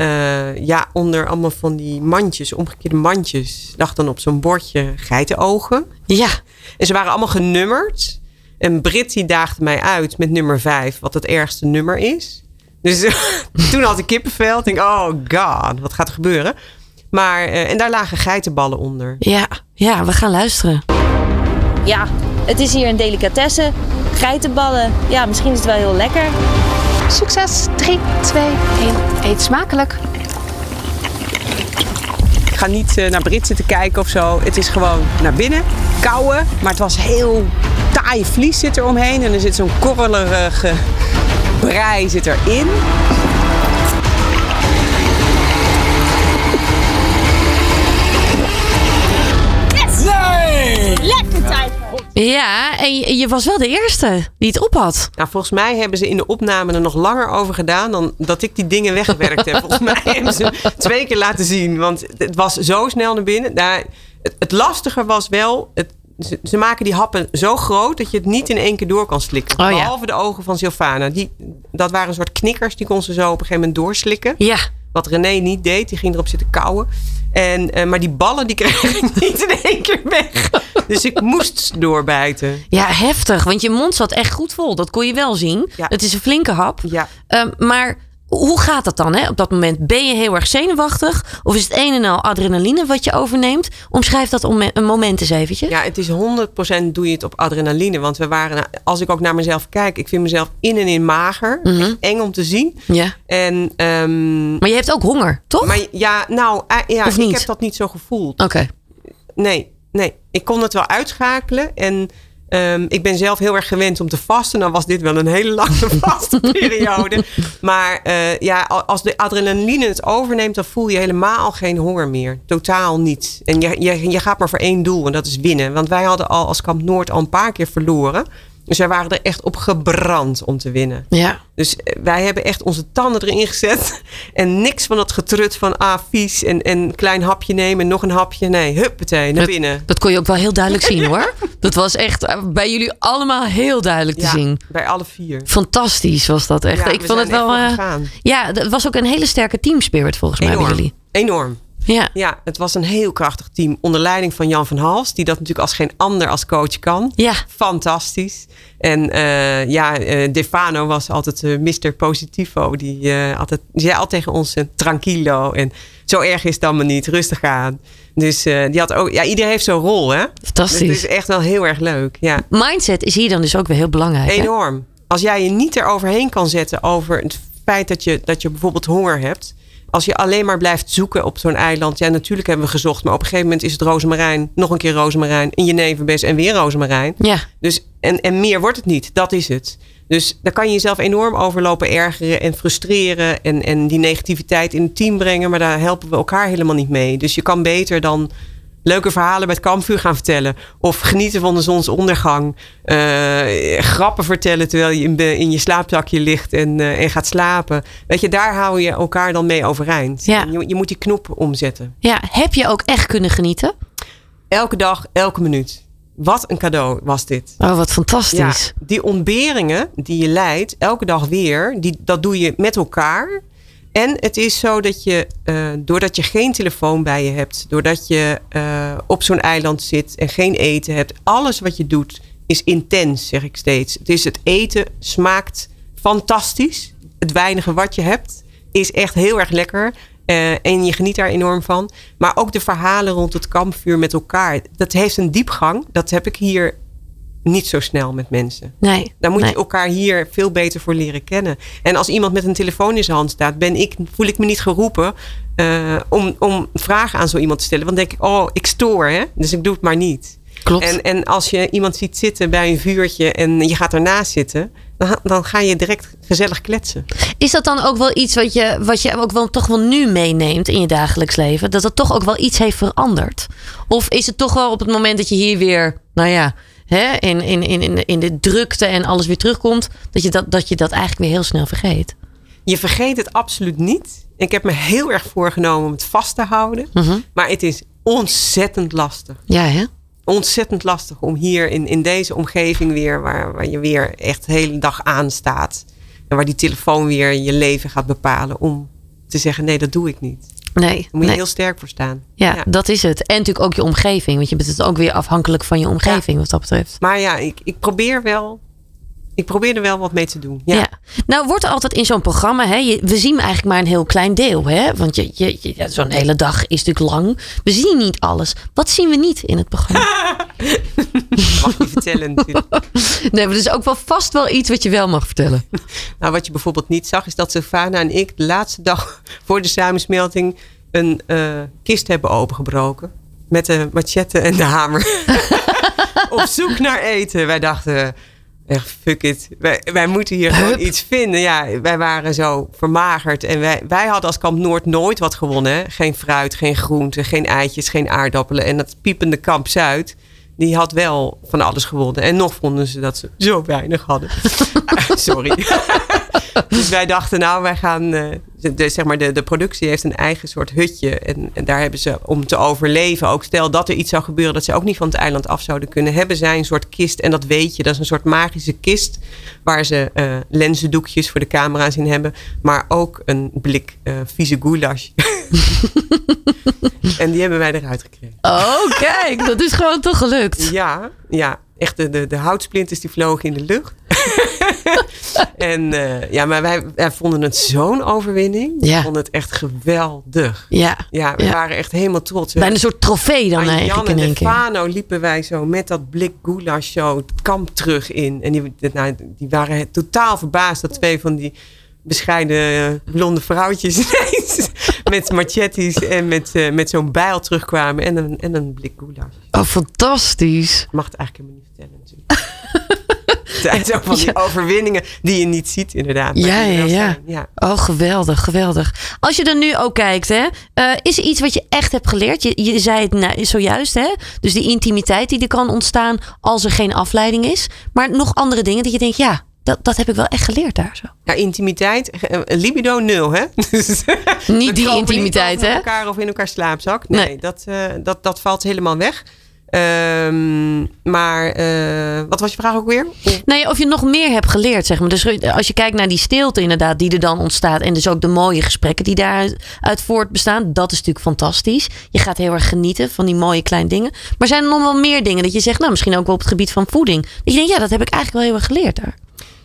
[SPEAKER 4] ja, onder allemaal van die mandjes, omgekeerde mandjes, lag dan op zo'n bordje geitenogen.
[SPEAKER 3] Ja.
[SPEAKER 4] En ze waren allemaal genummerd. En Brit die daagde mij uit met nummer 5, wat het ergste nummer is. Dus [laughs] toen had ik kippenvel. Ik denk, oh god, wat gaat er gebeuren? Maar, eh, en daar lagen geitenballen onder.
[SPEAKER 3] Ja, ja, we gaan luisteren.
[SPEAKER 5] Ja, het is hier een delicatesse. Geitenballen. Ja, misschien is het wel heel lekker.
[SPEAKER 6] Succes. 3, 2, 1. Eet smakelijk.
[SPEAKER 4] Ik ga niet eh, naar Brit zitten kijken of zo. Het is gewoon naar binnen, kouwen. Maar het was heel taaie vlies zit er omheen. En er zit zo'n korrelerige brei zit erin.
[SPEAKER 5] Lekker tijd.
[SPEAKER 3] Ja, en je, je was wel de eerste die het op had.
[SPEAKER 4] Nou, volgens mij hebben ze in de opname er nog langer over gedaan dan dat ik die dingen weggewerkt heb. [laughs] Volgens mij hebben ze twee keer laten zien. Want het was zo snel naar binnen. Nou, het, het lastige was wel. Het, ze, ze maken die happen zo groot dat je het niet in één keer door kan slikken.
[SPEAKER 3] Oh ja.
[SPEAKER 4] Behalve de ogen van Sylvana. Die, dat waren een soort knikkers. Die kon ze zo op een gegeven moment doorslikken.
[SPEAKER 3] Ja,
[SPEAKER 4] Wat René niet deed. Die ging erop zitten kauwen. En, eh, maar die ballen die kreeg ik [laughs] niet in één keer weg. Dus ik moest doorbijten.
[SPEAKER 3] ja, heftig. Want je mond zat echt goed vol. Dat kon je wel zien.
[SPEAKER 4] Ja.
[SPEAKER 3] Het is een flinke hap.
[SPEAKER 4] Ja.
[SPEAKER 3] Ehm, maar hoe gaat dat dan hè? op dat moment? Ben je heel erg zenuwachtig? Of is het een en al adrenaline wat je overneemt? Omschrijf dat om een moment eens eventjes.
[SPEAKER 4] Ja, het is 100% doe je het op adrenaline. Want we waren, als ik ook naar mezelf kijk, ik vind mezelf in en in mager. Echt eng om te zien.
[SPEAKER 3] Ja.
[SPEAKER 4] En, ehm,
[SPEAKER 3] Maar je hebt ook honger, toch?
[SPEAKER 4] maar ja, nou, eh, ja, ik heb dat niet zo gevoeld.
[SPEAKER 3] Oké.
[SPEAKER 4] Nee, nee. Ik kon het wel uitschakelen. En ehm, ik ben zelf heel erg gewend om te vasten. Dan was dit wel een hele lange [laughs] vastenperiode. Maar eh, ja, als de adrenaline het overneemt, dan voel je helemaal geen honger meer. Totaal niet. En je, je, je gaat maar voor één doel en dat is winnen. Want wij hadden al als Kamp Noord al een paar keer verloren. Dus wij waren er echt op gebrand om te winnen.
[SPEAKER 3] Ja.
[SPEAKER 4] Dus eh, wij hebben echt onze tanden erin gezet. [laughs] En niks van dat getrut van ah, vies en, en een klein hapje nemen en nog een hapje. Nee, huppatee, naar
[SPEAKER 3] Dat,
[SPEAKER 4] binnen.
[SPEAKER 3] dat kon je ook wel heel duidelijk zien hoor. [laughs] Dat was echt eh, bij jullie allemaal heel duidelijk te
[SPEAKER 4] Ja,
[SPEAKER 3] zien.
[SPEAKER 4] bij alle vier.
[SPEAKER 3] Fantastisch was dat echt.
[SPEAKER 4] Ja,
[SPEAKER 3] ik
[SPEAKER 4] we
[SPEAKER 3] vond het wel. eh, ja, het was ook een hele sterke teamspirit volgens mij bij jullie.
[SPEAKER 4] Enorm.
[SPEAKER 3] Ja.
[SPEAKER 4] Ja, het was een heel krachtig team. Onder leiding van Jan van Hals. Die dat natuurlijk als geen ander als coach kan.
[SPEAKER 3] Ja.
[SPEAKER 4] Fantastisch. En eh, ja, eh, Defano was altijd eh Mr. Positivo. Die, altijd, die zei altijd tegen ons tranquilo. En zo erg is het allemaal niet. Rustig aan. Dus die had ook... Ja, iedereen heeft zo'n rol, hè? Dus
[SPEAKER 3] Fantastisch.
[SPEAKER 4] het is echt wel heel erg leuk. Ja,
[SPEAKER 3] Mindset is hier dan dus ook weer heel belangrijk. hè?
[SPEAKER 4] enorm. Als jij je niet eroverheen kan zetten over het feit dat je, dat je bijvoorbeeld honger hebt. Als je alleen maar blijft zoeken op zo'n eiland. Ja, natuurlijk hebben we gezocht. Maar op een gegeven moment is het rozemarijn. Nog een keer rozemarijn. En jeneverbes en weer rozemarijn.
[SPEAKER 3] Ja.
[SPEAKER 4] Dus, en, en meer wordt het niet. Dat is het. Dus daar kan je jezelf enorm overlopen ergeren en frustreren. En, en die negativiteit in het team brengen. Maar daar helpen we elkaar helemaal niet mee. Dus je kan beter dan leuke verhalen bij het kampvuur gaan vertellen. Of genieten van de zonsondergang. Eh, grappen vertellen terwijl je in, je slaapzakje ligt en, eh, en gaat slapen. Weet je, daar hou je elkaar dan mee overeind.
[SPEAKER 3] Ja.
[SPEAKER 4] Je, je moet die knop omzetten.
[SPEAKER 3] ja, heb je ook echt kunnen genieten?
[SPEAKER 4] Elke dag, elke minuut. Wat een cadeau was dit.
[SPEAKER 3] Oh, wat fantastisch.
[SPEAKER 4] Ja, die ontberingen die je leidt, elke dag weer, die, dat doe je met elkaar. En het is zo dat je, eh, doordat je geen telefoon bij je hebt, doordat je eh, op zo'n eiland zit en geen eten hebt, alles wat je doet is intens, zeg ik steeds. Het is het eten smaakt fantastisch. Het weinige wat je hebt is echt heel erg lekker. Eh, en je geniet daar enorm van. Maar ook de verhalen rond het kampvuur met elkaar. Dat heeft een diepgang. Dat heb ik hier niet zo snel met mensen.
[SPEAKER 3] Nee.
[SPEAKER 4] Dan moet
[SPEAKER 3] nee.
[SPEAKER 4] je elkaar hier veel beter voor leren kennen. En als iemand met een telefoon in zijn hand staat, ben ik, voel ik me niet geroepen eh, om, om vragen aan zo iemand te stellen. Want dan denk ik, oh, ik stoor, hè? dus ik doe het maar niet.
[SPEAKER 3] Klopt.
[SPEAKER 4] En, en als je iemand ziet zitten bij een vuurtje en je gaat ernaast zitten, dan, dan ga je direct gezellig kletsen.
[SPEAKER 3] Is dat dan ook wel iets wat je, wat je ook wel, toch wel nu meeneemt in je dagelijks leven? Dat het toch ook wel iets heeft veranderd? Of is het toch wel op het moment dat je hier weer, nou ja, hè, in, in, in, in, de drukte en alles weer terugkomt, dat je dat, dat je dat eigenlijk weer heel snel vergeet?
[SPEAKER 4] Je vergeet het absoluut niet. Ik heb me heel erg voorgenomen om het vast te houden.
[SPEAKER 3] Mhm.
[SPEAKER 4] Maar het is ontzettend lastig.
[SPEAKER 3] Ja, hè?
[SPEAKER 4] ontzettend lastig om hier in, in deze omgeving weer, waar, waar je weer echt de hele dag aanstaat. En waar die telefoon weer je leven gaat bepalen om te zeggen: nee, dat doe ik niet.
[SPEAKER 3] Nee,
[SPEAKER 4] Daar moet je
[SPEAKER 3] nee.
[SPEAKER 4] heel sterk voor staan.
[SPEAKER 3] Ja, dat is het. En natuurlijk ook je omgeving. Want je bent het ook weer afhankelijk van je omgeving wat dat betreft.
[SPEAKER 4] Maar ja, ik, ik probeer wel. Ik probeer er wel wat mee te doen. Ja.
[SPEAKER 3] Ja. Nou wordt er altijd in zo'n programma, hè, je, we zien eigenlijk maar een heel klein deel. Hè? Want je, je, zo'n hele dag is natuurlijk lang. We zien niet alles. Wat zien we niet in het programma? [laughs] [laughs]
[SPEAKER 4] Mag niet vertellen natuurlijk.
[SPEAKER 3] nee, maar er is ook wel vast wel iets wat je wel mag vertellen. [laughs]
[SPEAKER 4] Nou, wat je bijvoorbeeld niet zag, is dat Sylvana en ik de laatste dag voor de samensmelting een eh, kist hebben opengebroken. Met de machette en de hamer. Op zoek naar eten. Wij dachten, echt fuck it. Wij, wij moeten hier gewoon iets vinden. Ja, wij waren zo vermagerd. En wij, wij hadden als Kamp Noord nooit wat gewonnen. Hè? Geen fruit, geen groenten, geen eitjes, geen aardappelen. En dat piepende Kamp Zuid, die had wel van alles gewonnen. En nog vonden ze dat ze zo weinig hadden. [laughs] Sorry. [laughs] dus wij dachten, nou, wij gaan. eh, de, de- zeg maar, de, de productie heeft een eigen soort hutje. En, en daar hebben ze om te overleven. Ook stel dat er iets zou gebeuren dat ze ook niet van het eiland af zouden kunnen. Hebben zij een soort kist. En dat weet je, dat is een soort magische kist. Waar ze eh lenzendoekjes voor de camera's in hebben. Maar ook een blik eh vieze goulash. [laughs] en die hebben wij eruit gekregen.
[SPEAKER 3] Oh, kijk, dat is gewoon toch gelukt.
[SPEAKER 4] Ja, ja. Echt de, de, de houtsplinters die vlogen in de lucht. [laughs] en eh, ja, maar wij, wij vonden het zo'n overwinning.
[SPEAKER 3] Ja.
[SPEAKER 4] We vonden het echt geweldig.
[SPEAKER 3] Ja,
[SPEAKER 4] Ja, we
[SPEAKER 3] Ja.
[SPEAKER 4] waren echt helemaal trots.
[SPEAKER 3] bijna een soort trofee dan eigenlijk
[SPEAKER 4] Jan
[SPEAKER 3] in
[SPEAKER 4] en
[SPEAKER 3] één keer.
[SPEAKER 4] Stefano liepen wij zo met dat blik goulash zo het kamp terug in. En die, nou, die waren totaal verbaasd dat twee van die bescheiden eh, blonde vrouwtjes [laughs] ineens met machetes en met, eh, met zo'n bijl terugkwamen en een, en een blik goulash.
[SPEAKER 3] Oh, fantastisch.
[SPEAKER 4] Ik mag het eigenlijk helemaal niet vertellen natuurlijk. [laughs] Van die [laughs] overwinningen die je niet ziet inderdaad. maar
[SPEAKER 3] Ja, ja, ja. Oh, geweldig, geweldig. Als je er nu ook kijkt, hè, eh, is er iets wat je echt hebt geleerd? Je, je zei het nou, zojuist, hè? Dus die intimiteit die er kan ontstaan als er geen afleiding is. Maar nog andere dingen dat je denkt, ja, dat, dat heb ik wel echt geleerd daar zo.
[SPEAKER 4] Ja, intimiteit, eh, libido nul, hè? Dus [laughs]
[SPEAKER 3] Niet die intimiteit,
[SPEAKER 4] niet
[SPEAKER 3] hè?
[SPEAKER 4] elkaar of in elkaar slaapzak. Nee,
[SPEAKER 3] Nee.
[SPEAKER 4] Dat, eh, dat, dat valt helemaal weg. Ehm, maar eh, wat was je vraag ook weer?
[SPEAKER 3] Nou ja, of je nog meer hebt geleerd, zeg maar. Dus als je kijkt naar die stilte inderdaad die er dan ontstaat. En dus ook de mooie gesprekken die daaruit voortbestaan. Dat is natuurlijk fantastisch. Je gaat heel erg genieten van die mooie kleine dingen. Maar zijn er nog wel meer dingen dat je zegt, nou misschien ook wel op het gebied van voeding. Dat je denkt, ja, dat heb ik eigenlijk wel heel erg geleerd daar.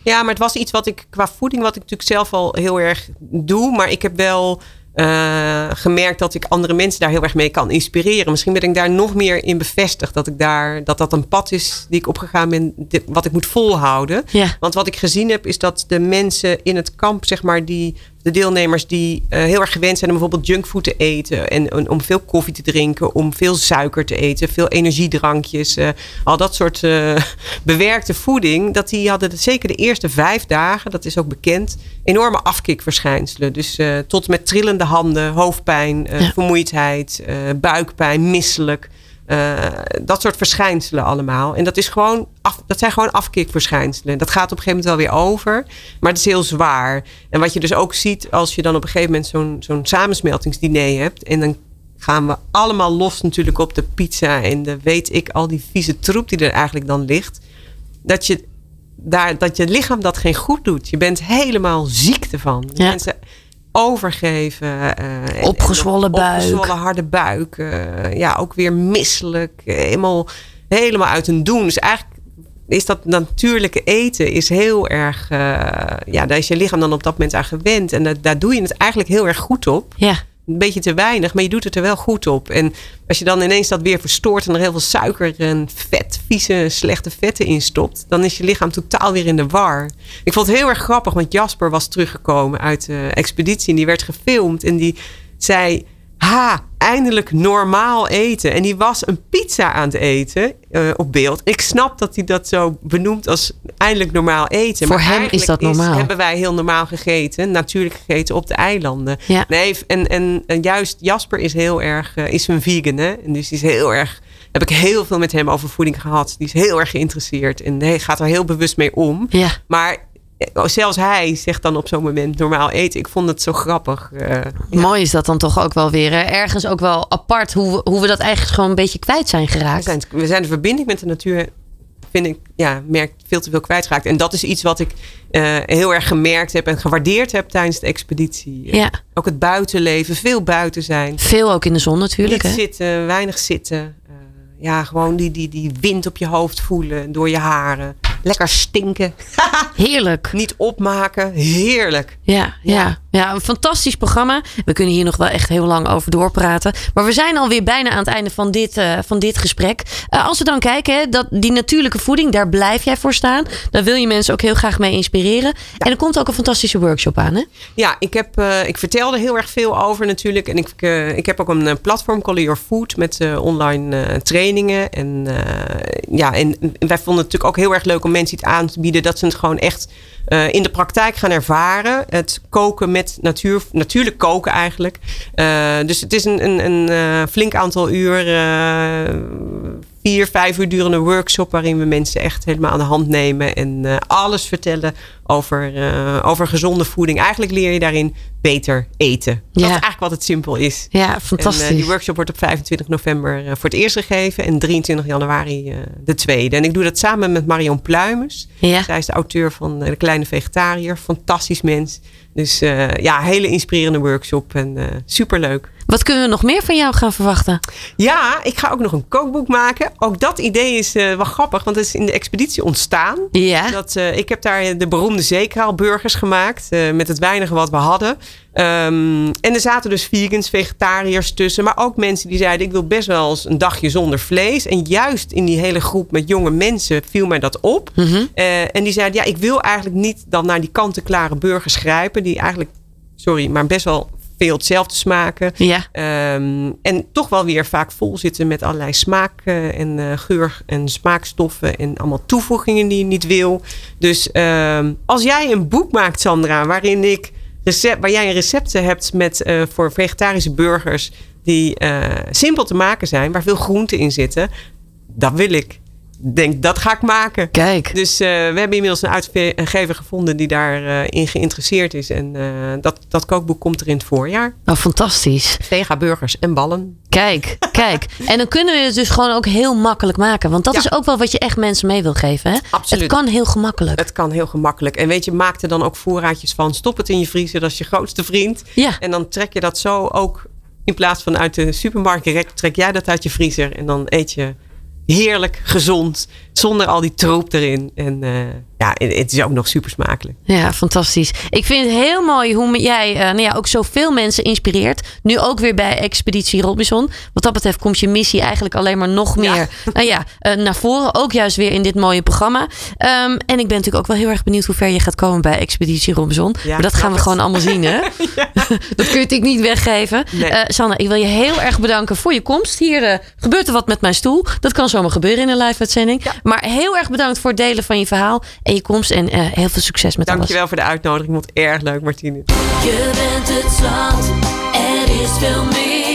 [SPEAKER 4] Ja, maar het was iets wat ik qua voeding, wat ik natuurlijk zelf al heel erg doe. Maar ik heb wel eh, gemerkt dat ik andere mensen daar heel erg mee kan inspireren. Misschien ben ik daar nog meer in bevestigd. Dat ik daar, dat dat een pad is die ik opgegaan ben, dit- wat ik moet volhouden.
[SPEAKER 3] Ja.
[SPEAKER 4] Want wat ik gezien heb, is dat de mensen in het kamp, zeg maar, die, de deelnemers die eh, heel erg gewend zijn om bijvoorbeeld junkfood te eten. En, en om veel koffie te drinken, om veel suiker te eten, veel energiedrankjes. eh, al dat soort eh, [laughs] bewerkte voeding. Dat die hadden zeker de eerste vijf dagen, dat is ook bekend, enorme afkikverschijnselen. Dus tot met trillende handen, hoofdpijn,
[SPEAKER 3] Ja.
[SPEAKER 4] vermoeidheid, buikpijn, misselijk. Eh, dat soort verschijnselen allemaal. En dat, is gewoon af, dat zijn gewoon afkikverschijnselen. Dat gaat op een gegeven moment wel weer over. Maar het is heel zwaar. En wat je dus ook ziet als je dan op een gegeven moment zo'n zo'n samensmeltingsdiner hebt. En dan gaan we allemaal los natuurlijk op de pizza. En de weet ik, al die vieze troep die er eigenlijk dan ligt. Dat je, daar, dat je lichaam dat geen goed doet. Je bent helemaal ziek ervan.
[SPEAKER 3] Ja.
[SPEAKER 4] Mensen overgeven. en-
[SPEAKER 3] Opgezwollen
[SPEAKER 4] en
[SPEAKER 3] buik.
[SPEAKER 4] Opgezwollen harde buik. eh, ja, ook weer misselijk. eh, helemaal, helemaal uit hun doen. Dus eigenlijk is dat natuurlijke eten is heel erg... ja, daar is je lichaam dan op dat moment aan gewend. En dat, daar doe je het eigenlijk heel erg goed op.
[SPEAKER 3] Ja,
[SPEAKER 4] Een beetje te weinig, maar je doet het er wel goed op. En als je dan ineens dat weer verstoort en er heel veel suiker en vet, vieze, slechte vetten in stopt, dan is je lichaam totaal weer in de war. Ik vond het heel erg grappig, want Jasper was teruggekomen uit de expeditie en die werd gefilmd en die zei. Ha, eindelijk normaal eten. En die was een pizza aan het eten eh, op beeld. Ik snap dat hij dat zo benoemt als eindelijk normaal eten.
[SPEAKER 3] Voor
[SPEAKER 4] maar
[SPEAKER 3] hem is
[SPEAKER 4] eigenlijk
[SPEAKER 3] dat normaal.
[SPEAKER 4] hebben wij heel normaal gegeten, natuurlijk gegeten op de eilanden.
[SPEAKER 3] Ja.
[SPEAKER 4] Nee, en, en, en juist Jasper is heel erg, eh, is een vegan hè. En dus is heel erg, heb ik heel veel met hem over voeding gehad. Die is heel erg geïnteresseerd en hij gaat er heel bewust mee om.
[SPEAKER 3] ja.
[SPEAKER 4] Maar zelfs hij zegt dan op zo'n moment normaal eten. Ik vond het zo grappig. eh.
[SPEAKER 3] Mooi is dat dan toch ook wel weer. hè? Ergens ook wel apart hoe we, hoe we dat eigenlijk gewoon een beetje kwijt zijn
[SPEAKER 4] we,
[SPEAKER 3] geraakt.
[SPEAKER 4] zijn, we zijn de verbinding met de natuur vind ik, ja, merk veel te veel kwijtgeraakt. En dat is iets wat ik eh, heel erg gemerkt heb en gewaardeerd heb tijdens de expeditie.
[SPEAKER 3] Ja.
[SPEAKER 4] Ook het buitenleven, veel buiten zijn.
[SPEAKER 3] Veel ook in de zon natuurlijk.
[SPEAKER 4] Niet
[SPEAKER 3] Hè?
[SPEAKER 4] zitten, weinig zitten. Eh, ja, gewoon die, die, die wind op je hoofd voelen, door je haren. Lekker stinken. [laughs]
[SPEAKER 3] Heerlijk.
[SPEAKER 4] Niet opmaken. Heerlijk.
[SPEAKER 3] Ja, ja. ja, een fantastisch programma. We kunnen hier nog wel echt heel lang over doorpraten. Maar we zijn alweer bijna aan het einde van dit, eh, van dit gesprek. Eh, als we dan kijken, hè, dat, die natuurlijke voeding, daar blijf jij voor staan. Daar wil je mensen ook heel graag mee inspireren. En er komt ook een fantastische workshop aan, hè?
[SPEAKER 4] Ja, ik, heb, eh, ik vertelde heel erg veel over natuurlijk. En ik, ik heb ook een platform, Call Your Food, met online trainingen. En, ja, en wij vonden het natuurlijk ook heel erg leuk om mensen iets aan te bieden. Dat ze het gewoon echt eh, in de praktijk gaan ervaren. Het koken met natuur, natuurlijk koken eigenlijk. Eh, dus het is een, een, een eh, flink aantal uur. vier, vijf uur durende workshop waarin we mensen echt helemaal aan de hand nemen en alles vertellen over, over gezonde voeding. Eigenlijk leer je daarin beter eten. Dat
[SPEAKER 3] Ja.
[SPEAKER 4] is eigenlijk wat het simpel is.
[SPEAKER 3] Ja,
[SPEAKER 4] En,
[SPEAKER 3] fantastisch.
[SPEAKER 4] eh, die workshop wordt op 25 november voor het eerst gegeven en 23 januari de tweede. En ik doe dat samen met Marion Pluimes.
[SPEAKER 3] Ja.
[SPEAKER 4] Zij is de auteur van De Kleine Vegetariër. Fantastisch mens. Dus eh, ja, hele inspirerende workshop en eh, superleuk.
[SPEAKER 3] Wat kunnen we nog meer van jou gaan verwachten?
[SPEAKER 4] Ja, ik ga ook nog een kookboek maken. Ook dat idee is eh, wel grappig, want het is in de expeditie ontstaan.
[SPEAKER 3] Ja.
[SPEAKER 4] Dat, eh, ik heb daar de beroemde zeekraalburgers gemaakt. eh, met het weinige wat we hadden. Ehm, en er zaten dus vegans, vegetariërs tussen. Maar ook mensen die zeiden: Ik wil best wel eens een dagje zonder vlees. En juist in die hele groep met jonge mensen viel mij dat op. Eh, en die zeiden: Ja, ik wil eigenlijk niet dan naar die kant-en-klare burgers grijpen. Die eigenlijk, sorry, maar best wel veel hetzelfde smaken.
[SPEAKER 3] Ja.
[SPEAKER 4] Ehm, en toch wel weer vaak vol zitten met allerlei smaak eh, en eh, geur en smaakstoffen en allemaal toevoegingen die je niet wil. Dus ehm, als jij een boek maakt, Sandra, waarin ik recept, waar jij een recepten hebt met, eh, voor vegetarische burgers die simpel te maken zijn, waar veel groenten in zitten, dat wil ik. Denk, dat ga ik maken.
[SPEAKER 3] Kijk.
[SPEAKER 4] Dus eh, we hebben inmiddels een uitgever gevonden die daarin in geïnteresseerd is. En eh, dat, dat kookboek komt er in het voorjaar.
[SPEAKER 3] Oh, fantastisch.
[SPEAKER 4] Vega burgers en ballen.
[SPEAKER 3] Kijk, kijk. En dan kunnen we het dus gewoon ook heel makkelijk maken. Want dat
[SPEAKER 4] Ja.
[SPEAKER 3] is ook wel wat je echt mensen mee wil geven. Hè?
[SPEAKER 4] Absoluut.
[SPEAKER 3] Het kan heel gemakkelijk.
[SPEAKER 4] Het kan heel gemakkelijk. En weet je, maak er dan ook voorraadjes van. Stop het in je vriezer, dat is je grootste vriend.
[SPEAKER 3] Ja.
[SPEAKER 4] En dan trek je dat zo ook in plaats van uit de supermarkt direct, trek jij dat uit je vriezer. En dan eet je heerlijk, gezond, zonder al die troep erin. En eh, ja, het is ook nog super smakelijk.
[SPEAKER 3] Ja, fantastisch. Ik vind het heel mooi hoe jij eh, nou ja, ook zoveel mensen inspireert. Nu ook weer bij Expeditie Robinson. Wat dat betreft komt je missie eigenlijk alleen maar nog meer Nou ja, eh, naar voren. Ook juist weer in dit mooie programma. Ehm, en ik ben natuurlijk ook wel heel erg benieuwd hoe ver je gaat komen bij Expeditie Robinson.
[SPEAKER 4] Ja,
[SPEAKER 3] maar dat gaan we gewoon allemaal zien, hè? [laughs] [laughs] dat kun je natuurlijk niet weggeven.
[SPEAKER 4] Nee.
[SPEAKER 3] Sanne, ik wil je heel erg bedanken voor je komst. Hier gebeurt er wat met mijn stoel. Dat kan zomaar gebeuren in een live-uitzending. Maar heel erg bedankt voor het delen van je verhaal en je komst. En eh, heel veel succes met alles.
[SPEAKER 4] Dankjewel voor de uitnodiging. Vond het erg leuk, Martine.
[SPEAKER 2] Je bent het zand, er is veel meer.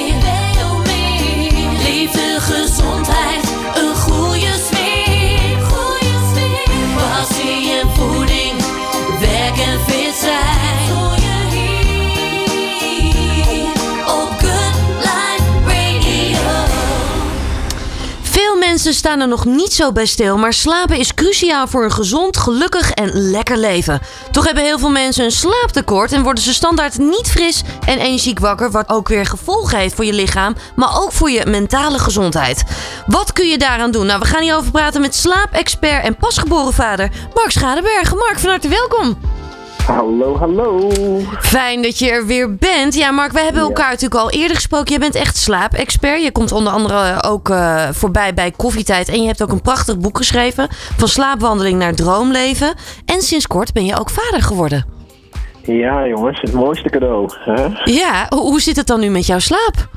[SPEAKER 3] Mensen staan er nog niet zo bij stil, maar slapen is cruciaal voor een gezond, gelukkig en lekker leven. Toch hebben heel veel mensen een slaaptekort en worden ze standaard niet fris en energiek wakker, wat ook weer gevolgen heeft voor je lichaam, maar ook voor je mentale gezondheid. Wat kun je daaraan doen? Nou, we gaan hierover praten met slaapexpert en pasgeboren vader Mark Schadeberg. Mark, van harte welkom.
[SPEAKER 7] Hallo, hallo.
[SPEAKER 3] Fijn dat je er weer bent. Ja, Mark, we hebben elkaar natuurlijk al eerder gesproken. Jij bent echt slaapexpert. Je komt onder andere ook eh, voorbij bij Koffietijd. En je hebt ook een prachtig boek geschreven. Van slaapwandeling naar droomleven. En sinds kort ben je ook vader geworden.
[SPEAKER 7] Ja, jongens, het mooiste cadeau. Hè?
[SPEAKER 3] Ja, ho- hoe zit het dan nu met jouw slaap?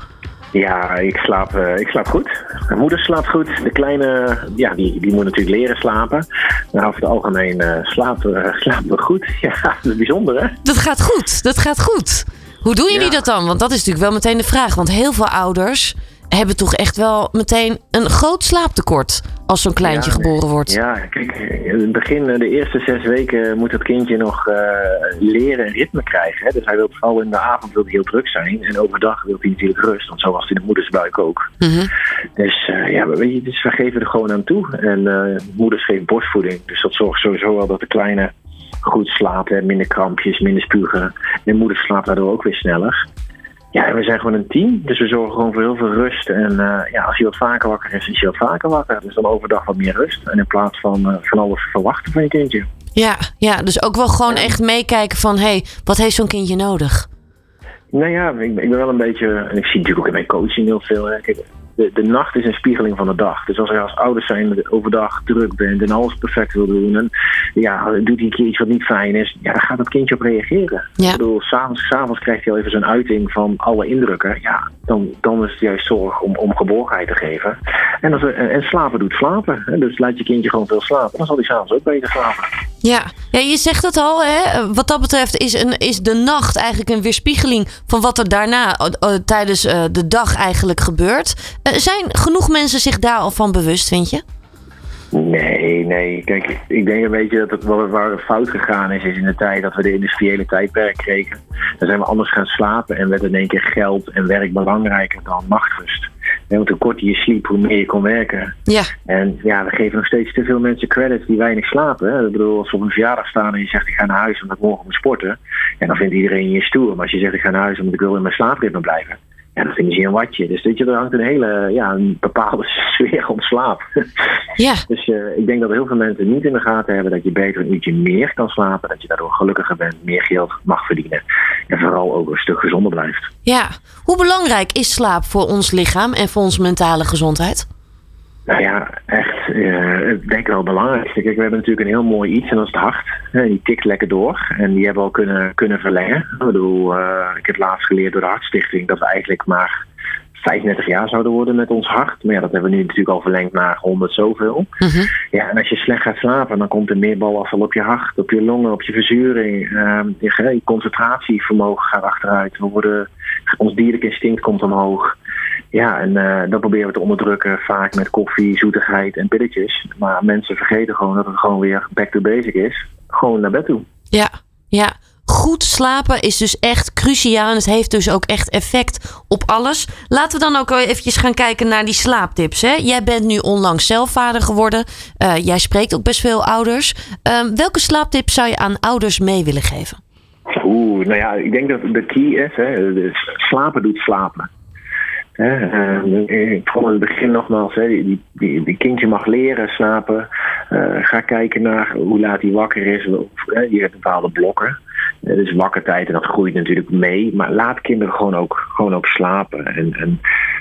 [SPEAKER 7] Ja, ik slaap, eh, ik slaap goed. Mijn moeder slaapt goed. De kleine, ja, die, die moet natuurlijk leren slapen. Maar over het algemeen eh, slapen, [laughs] slapen we goed. Ja, dat is bijzonder, hè?
[SPEAKER 3] Dat gaat goed. Dat gaat goed. Hoe doen jullie
[SPEAKER 7] Ja.
[SPEAKER 3] dat dan? Want dat is natuurlijk wel meteen de vraag. Want heel veel ouders hebben toch echt wel meteen een groot slaaptekort als zo'n kleintje
[SPEAKER 7] Ja,
[SPEAKER 3] geboren wordt.
[SPEAKER 7] Ja, kijk, in het begin, eh, de eerste zes weken, moet het kindje nog eh, leren een ritme krijgen. Hè? Dus hij wil vooral in de avond wil hij heel druk zijn. En overdag wil hij natuurlijk rust, want zo was hij in de moedersbuik ook.
[SPEAKER 3] Mhm.
[SPEAKER 7] Dus eh, ja, weet je, dus we geven er gewoon aan toe. En moeders geven borstvoeding. Dus dat zorgt sowieso wel dat de kleine goed slaapt. Hè? Minder krampjes, minder spugen. En moeder slaapt daardoor ook weer sneller. Ja, we zijn gewoon een team. Dus we zorgen gewoon voor heel veel rust. En eh, ja, als hij wat vaker wakker is, is hij wat vaker wakker. Dus dan overdag wat meer rust. En in plaats van, eh, van alles verwachten van je kindje.
[SPEAKER 3] Ja, ja, dus ook wel gewoon echt meekijken van... hé, hey, wat heeft zo'n kindje nodig?
[SPEAKER 7] Nou ja, ik, ik ben wel een beetje, en ik zie natuurlijk ook in mijn coaching heel veel. Hè. Kijk, de, de nacht is een spiegeling van de dag. Dus als je als ouders zijn overdag druk bent en alles perfect wil doen, en ja, doet hij een keer iets wat niet fijn is, ja, dan gaat het kindje op reageren.
[SPEAKER 3] Ja.
[SPEAKER 7] Ik bedoel, s'avonds, s'avonds krijgt hij al even zo'n uiting van alle indrukken. Ja, dan, dan is het juist zorg om, om geborgenheid te geven. En, als, en, en slapen doet slapen. Dus laat je kindje gewoon veel slapen. Dan zal hij s'avonds ook beter slapen.
[SPEAKER 3] Ja. ja, je zegt het al, hè? wat dat betreft is, een, is de nacht eigenlijk een weerspiegeling van wat er daarna eh, eh, tijdens eh, de dag eigenlijk gebeurt. Zijn genoeg mensen zich daar al van bewust, vind je?
[SPEAKER 7] Nee, nee. Kijk, ik denk een beetje dat het waar, fout gegaan is, is in de tijd dat we de industriële tijdperk kregen. Dan zijn we anders gaan slapen en werd in één keer geld en werk belangrijker dan nachtrust. Want hoe korter je sliep, hoe meer je kon werken.
[SPEAKER 3] Ja.
[SPEAKER 7] En ja, we geven nog steeds te veel mensen credits die weinig slapen. Hè. Ik bedoel, als we op een verjaardag staan en je zegt ik ga naar huis omdat ik morgen moet sporten. En dan vindt iedereen je stoer. Maar als je zegt ik ga naar huis omdat ik wil in mijn slaapritme blijven. Ja, dan vinden ze je een watje. Dus weet je, er hangt een hele, ja, een bepaalde [laughs] sfeer om slaap.
[SPEAKER 3] Ja.
[SPEAKER 7] Dus eh, ik denk dat heel veel mensen niet in de gaten hebben dat je beter een uurtje meer kan slapen. Dat je daardoor gelukkiger bent, meer geld mag verdienen. En vooral ook een stuk gezonder blijft.
[SPEAKER 3] Ja. Hoe belangrijk is slaap voor ons lichaam en voor onze mentale gezondheid?
[SPEAKER 7] Nou ja, echt, eh, ik denk wel belangrijk. We hebben natuurlijk een heel mooi iets en dat is het hart. Die tikt lekker door en die hebben we al kunnen, kunnen verlengen. Ik bedoel, eh, ik heb laatst geleerd door de Hartstichting dat we eigenlijk maar 35 jaar zouden worden met ons hart. Maar ja, dat hebben we nu natuurlijk al verlengd naar 100 zoveel.
[SPEAKER 3] Mhm.
[SPEAKER 7] Ja, en als je slecht gaat slapen, dan komt er meer balafval op je hart, op je longen, op je verzuring. Ehm, je, je concentratievermogen gaat achteruit. We worden, ons dierlijk instinct komt omhoog. Ja, en eh, dat proberen we te onderdrukken, vaak met koffie, zoetigheid en pilletjes. Maar mensen vergeten gewoon dat het gewoon weer back to basic is. Gewoon naar bed toe.
[SPEAKER 3] Ja, ja. Goed slapen is dus echt cruciaal en het heeft dus ook echt effect op alles. Laten we dan ook eventjes gaan kijken naar die slaaptips. Hè? Jij bent nu onlangs zelf vader geworden. Eh, jij spreekt ook best veel ouders. Ehm, welke slaaptips zou je aan ouders mee willen geven?
[SPEAKER 7] Oeh, nou ja, ik denk dat de key is, hè, slapen doet slapen. Hè, eh, ik vond het begin nogmaals, hè, die, die, die kindje mag leren slapen. Eh, ga kijken naar hoe laat hij wakker is. Of, hè, je hebt bepaalde blokken. Eh, dus wakkertijd en dat groeit natuurlijk mee. Maar laat kinderen gewoon ook, gewoon ook slapen. En, en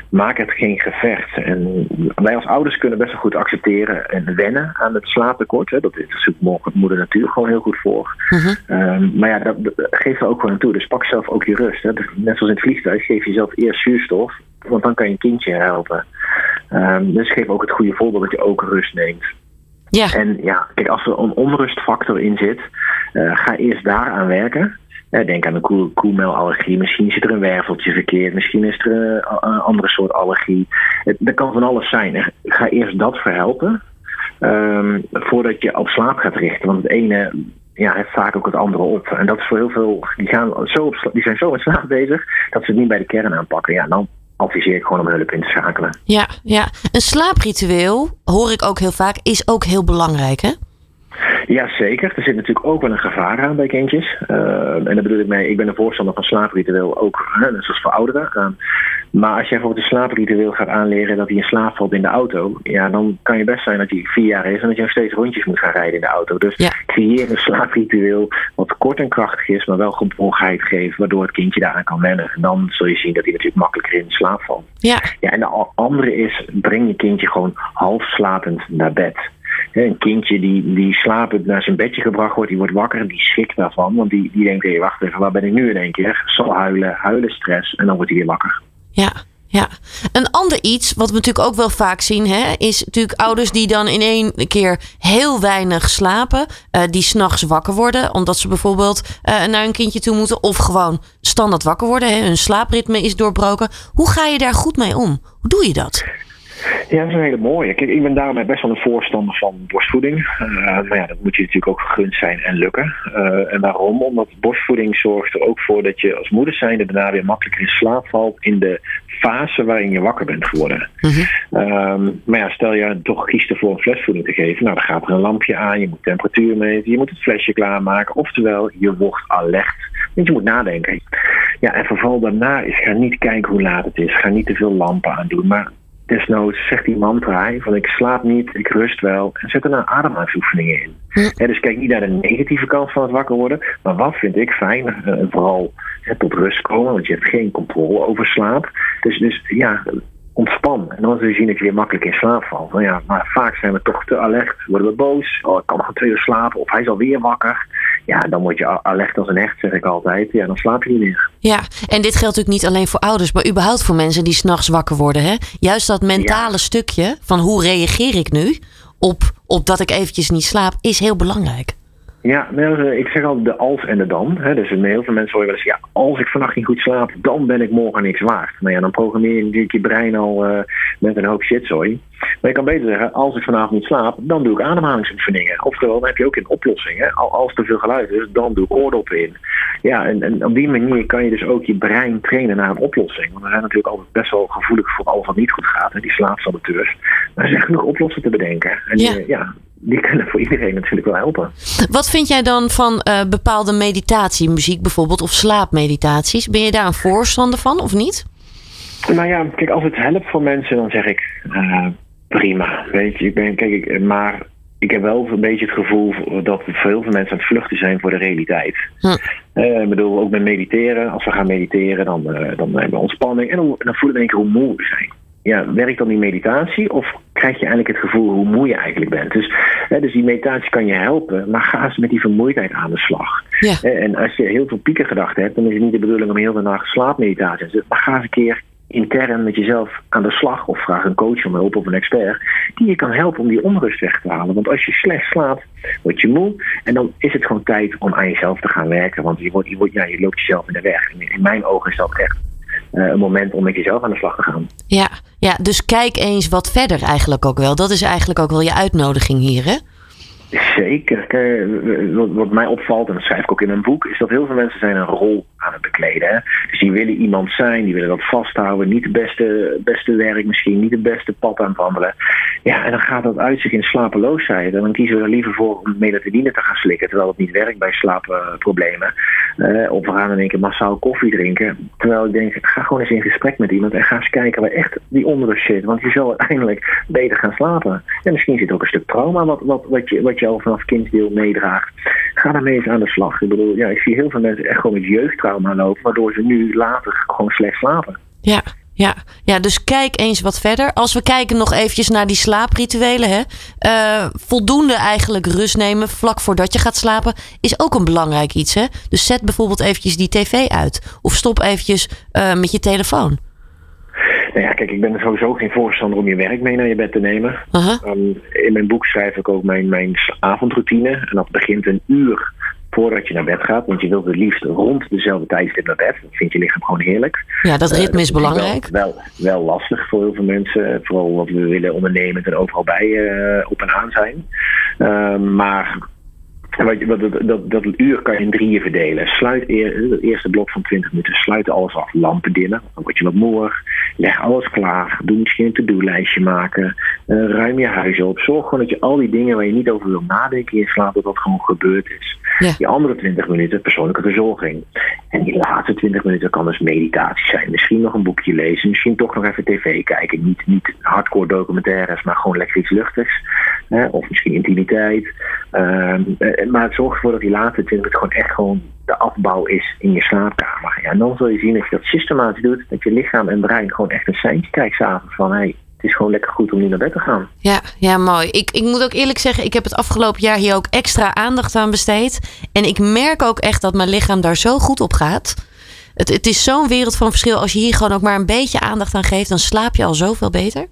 [SPEAKER 7] maak het geen gevecht. En wij als ouders kunnen best wel goed accepteren en wennen aan het slaaptekort. Hè. Dat is natuurlijk moeder natuurlijk gewoon heel goed voor. Ehm, maar ja, dat, dat geef er ook gewoon aan toe. Dus pak zelf ook je rust. Hè. Dus net zoals in het vliegtuig, geef jezelf eerst zuurstof. Want dan kan je een kindje helpen. Ehm, dus geef ook het goede voorbeeld dat je ook rust neemt.
[SPEAKER 3] Ja.
[SPEAKER 7] En ja, kijk, als er een onrustfactor in zit, uh, ga eerst daaraan werken. Uh, denk aan een koe koemelallergie. Misschien zit er een werveltje verkeerd. Misschien is er een, een andere soort allergie. Dat kan van alles zijn. Ga eerst dat verhelpen. Um, voordat je op slaap gaat richten. Want het ene ja, heeft vaak ook het andere op. En dat is voor heel veel. Die, gaan zo op, die zijn zo met slaap bezig dat ze het niet bij de kern aanpakken. Ja, dan adviseer ik gewoon om hulp in te schakelen.
[SPEAKER 3] Ja, ja. Een slaapritueel, hoor ik ook heel vaak, is ook heel belangrijk, hè?
[SPEAKER 7] Ja, zeker. Er zit natuurlijk ook wel een gevaar aan bij kindjes. Uh, en daar bedoel ik mee, ik ben een voorstander van slaapritueel, ook hè, net zoals voor ouderen. Uh, maar als je bijvoorbeeld een slaapritueel gaat aanleren dat hij in slaap valt in de auto, ja, dan kan je best zijn dat hij vier jaar is en dat je nog steeds rondjes moet gaan rijden in de auto. Dus
[SPEAKER 3] ja.
[SPEAKER 7] creëer een slaapritueel wat kort en krachtig is, maar wel geborgenheid geeft, waardoor het kindje daaraan kan wennen. En dan zul je zien dat hij natuurlijk makkelijker in slaap valt.
[SPEAKER 3] Ja.
[SPEAKER 7] ja en de andere is, breng je kindje gewoon half slapend naar bed. Een kindje die, die slapend naar zijn bedje gebracht wordt, die wordt wakker en die schrikt daarvan. Want die, die denkt, wacht even, waar ben ik nu in één keer? Zal huilen, huilen stress en dan wordt hij weer wakker.
[SPEAKER 3] Ja, Ja, een ander iets wat we natuurlijk ook wel vaak zien, hè, is natuurlijk ouders die dan in één keer heel weinig slapen, uh, die s'nachts wakker worden, omdat ze bijvoorbeeld uh, naar een kindje toe moeten of gewoon standaard wakker worden, hè, hun slaapritme is doorbroken. Hoe ga je daar goed mee om? Hoe doe je dat?
[SPEAKER 7] Ja, dat is een hele mooie. Kijk, ik ben daarmee best wel een voorstander van borstvoeding. Uh, maar ja, dat moet je natuurlijk ook gegund zijn en lukken. Uh, en waarom? Omdat borstvoeding zorgt er ook voor dat je als moeder zijnde daarna weer makkelijker in slaap valt in de fase waarin je wakker bent geworden. Mm -hmm. maar ja, stel je toch kiest ervoor een flesvoeding te geven. Nou, dan gaat er een lampje aan, je moet temperatuur meten, je moet het flesje klaarmaken. Oftewel, je wordt alert. Want je moet nadenken. Ja, en vooral daarna is, ga niet kijken hoe laat het is. Ga niet te veel lampen aan doen. Maar desnoods zegt die mantra van ik slaap niet, ik rust wel. En zet er nou ademhalingsoefeningen in. dus kijk niet naar de negatieve kant van het wakker worden. Maar wat vind ik fijn? Uh, vooral tot rust komen, want je hebt geen controle over slaap. Dus, dus ja, ontspan. En dan zul je zien dat je weer makkelijk in slaap valt. Nou ja, maar vaak zijn we toch te alert, worden we boos. Oh, ik kan nog een twee uur slapen, of hij is alweer wakker. Ja, dan word je alert als een echt, zeg ik altijd. Ja, dan slaap je niet meer.
[SPEAKER 3] Ja, en dit geldt natuurlijk niet alleen voor ouders, maar überhaupt voor mensen die s'nachts wakker worden. Hè? Juist dat mentale stukje van hoe reageer ik nu op, op dat ik eventjes niet slaap, is heel belangrijk.
[SPEAKER 7] Ja, ik zeg al de als en de dan. Hè. Dus heel veel mensen hoor je wel eens, ja, als ik vannacht niet goed slaap, dan ben ik morgen niks waard. Nou ja, dan programmeer je natuurlijk je brein al uh, met een hoop shitzooi. Maar je kan beter zeggen, als ik vanavond niet slaap, dan doe ik ademhalingsoefeningen. Oftewel, dan heb je ook een oplossing. Hè? Als er veel geluid is, dan doe ik oordoppen in. Ja, en, en, op die manier kan je dus ook je brein trainen naar een oplossing. Want we zijn natuurlijk altijd best wel gevoelig voor alles wat niet goed gaat, hè? die slaapsaboteurs. Maar er zijn genoeg oplossingen te bedenken. En ja. Ja, die kunnen voor iedereen natuurlijk wel helpen.
[SPEAKER 3] Wat vind jij dan van uh, bepaalde meditatiemuziek bijvoorbeeld, of slaapmeditaties? Ben je daar een voorstander van of niet?
[SPEAKER 7] Nou ja, kijk, als het helpt voor mensen, dan zeg ik uh, prima. Weet je, ik ben, kijk, ik, maar ik heb wel een beetje het gevoel dat veel veel mensen aan het vluchten zijn voor de realiteit. Hm. Uh, ik bedoel, ook met mediteren. Als we gaan mediteren, dan, uh, dan hebben we ontspanning. En dan, dan voelen we in één keer hoe moe we zijn. Ja, werkt dan die meditatie of krijg je eigenlijk het gevoel hoe moe je eigenlijk bent? Dus, hè, dus die meditatie kan je helpen, maar ga eens met die vermoeidheid aan de slag. Ja. En als je heel veel piekengedachten hebt, dan is het niet de bedoeling om heel de nacht slaapmeditatie te. Maar ga eens een keer intern met jezelf aan de slag of vraag een coach om hulp of een expert die je kan helpen om die onrust weg te halen. Want als je slecht slaapt, word je moe en dan is het gewoon tijd om aan jezelf te gaan werken. Want je, wordt, je, wordt, ja, je loopt jezelf in de weg. En in mijn ogen is dat echt een moment om met jezelf aan de slag te gaan.
[SPEAKER 3] Ja, ja, dus kijk eens wat verder eigenlijk ook wel. Dat is eigenlijk ook wel je uitnodiging hier, hè?
[SPEAKER 7] Zeker. Wat, wat mij opvalt, en dat schrijf ik ook in mijn boek, is dat heel veel mensen zijn een rol aan het bekleden. Hè? Dus die willen iemand zijn, die willen dat vasthouden. Niet het beste, beste werk misschien, niet het beste pad aan wandelen. Ja, en dan gaat dat uit zich in slapeloosheid. En dan kiezen we er liever voor om melatonine te gaan slikken, terwijl het niet werkt bij slaapproblemen. Uh, of we gaan in één keer massaal koffie drinken. Terwijl ik denk, ga gewoon eens in gesprek met iemand en ga eens kijken waar echt die onrust zit. Want je zal uiteindelijk beter gaan slapen. En misschien zit ook een stuk trauma wat, wat, wat, je, wat je al vanaf kindsdeel meedraagt. Ga daarmee eens aan de slag. Ik bedoel, ja, ik zie heel veel mensen echt gewoon met jeugdtrauma lopen, waardoor ze nu later gewoon slecht slapen.
[SPEAKER 3] Ja, ja, ja, dus kijk eens wat verder. Als we kijken nog eventjes naar die slaaprituelen. Hè. Uh, voldoende eigenlijk rust nemen vlak voordat je gaat slapen is ook een belangrijk iets. Hè? Dus zet bijvoorbeeld eventjes die tv uit. Of stop eventjes uh, met je telefoon.
[SPEAKER 7] Nou ja, kijk, ik ben er sowieso geen voorstander om je werk mee naar je bed te nemen. Uh -huh. um, in mijn boek schrijf ik ook mijn, mijn avondroutine. En dat begint een uur voordat je naar bed gaat. Want je wilt het liefst rond dezelfde tijdstip naar bed. Dat vindt je lichaam gewoon heerlijk.
[SPEAKER 3] Ja, dat ritme uh, is belangrijk.
[SPEAKER 7] Wel, wel, wel, lastig voor heel veel mensen. Vooral wat we willen ondernemen en overal bij uh, op en aan zijn. Uh, maar wat, dat, dat, dat uur kan je in drieën verdelen. Sluit eer, het eerste blok van 20 minuten, sluit alles af. Lampen dimmen, dan word je wat moer. Leg alles klaar. Doe misschien een to-do-lijstje maken. Uh, ruim je huis op. Zorg gewoon dat je al die dingen waar je niet over wil nadenken in slaap, dat dat gewoon gebeurd is. Ja. Die andere 20 minuten persoonlijke verzorging. En die laatste 20 minuten kan dus meditatie zijn. Misschien nog een boekje lezen. Misschien toch nog even tv kijken. Niet, niet hardcore documentaires, maar gewoon lekker iets luchtigs. of misschien intimiteit. Uh, maar het zorgt ervoor dat die laatste 20 minuten gewoon echt gewoon de afbouw is in je slaapkamer. Ja, en dan zul je zien dat je dat systematisch doet. Dat je lichaam en brein gewoon echt een seintje krijgt s'avonds van... Hey, het is gewoon lekker goed om nu naar bed te gaan.
[SPEAKER 3] Ja, ja mooi. Ik, ik moet ook eerlijk zeggen, ik heb het afgelopen jaar hier ook extra aandacht aan besteed. En ik merk ook echt dat mijn lichaam daar zo goed op gaat. Het, het is zo'n wereld van verschil. Als je hier gewoon ook maar een beetje aandacht aan geeft, dan slaap je al zoveel beter.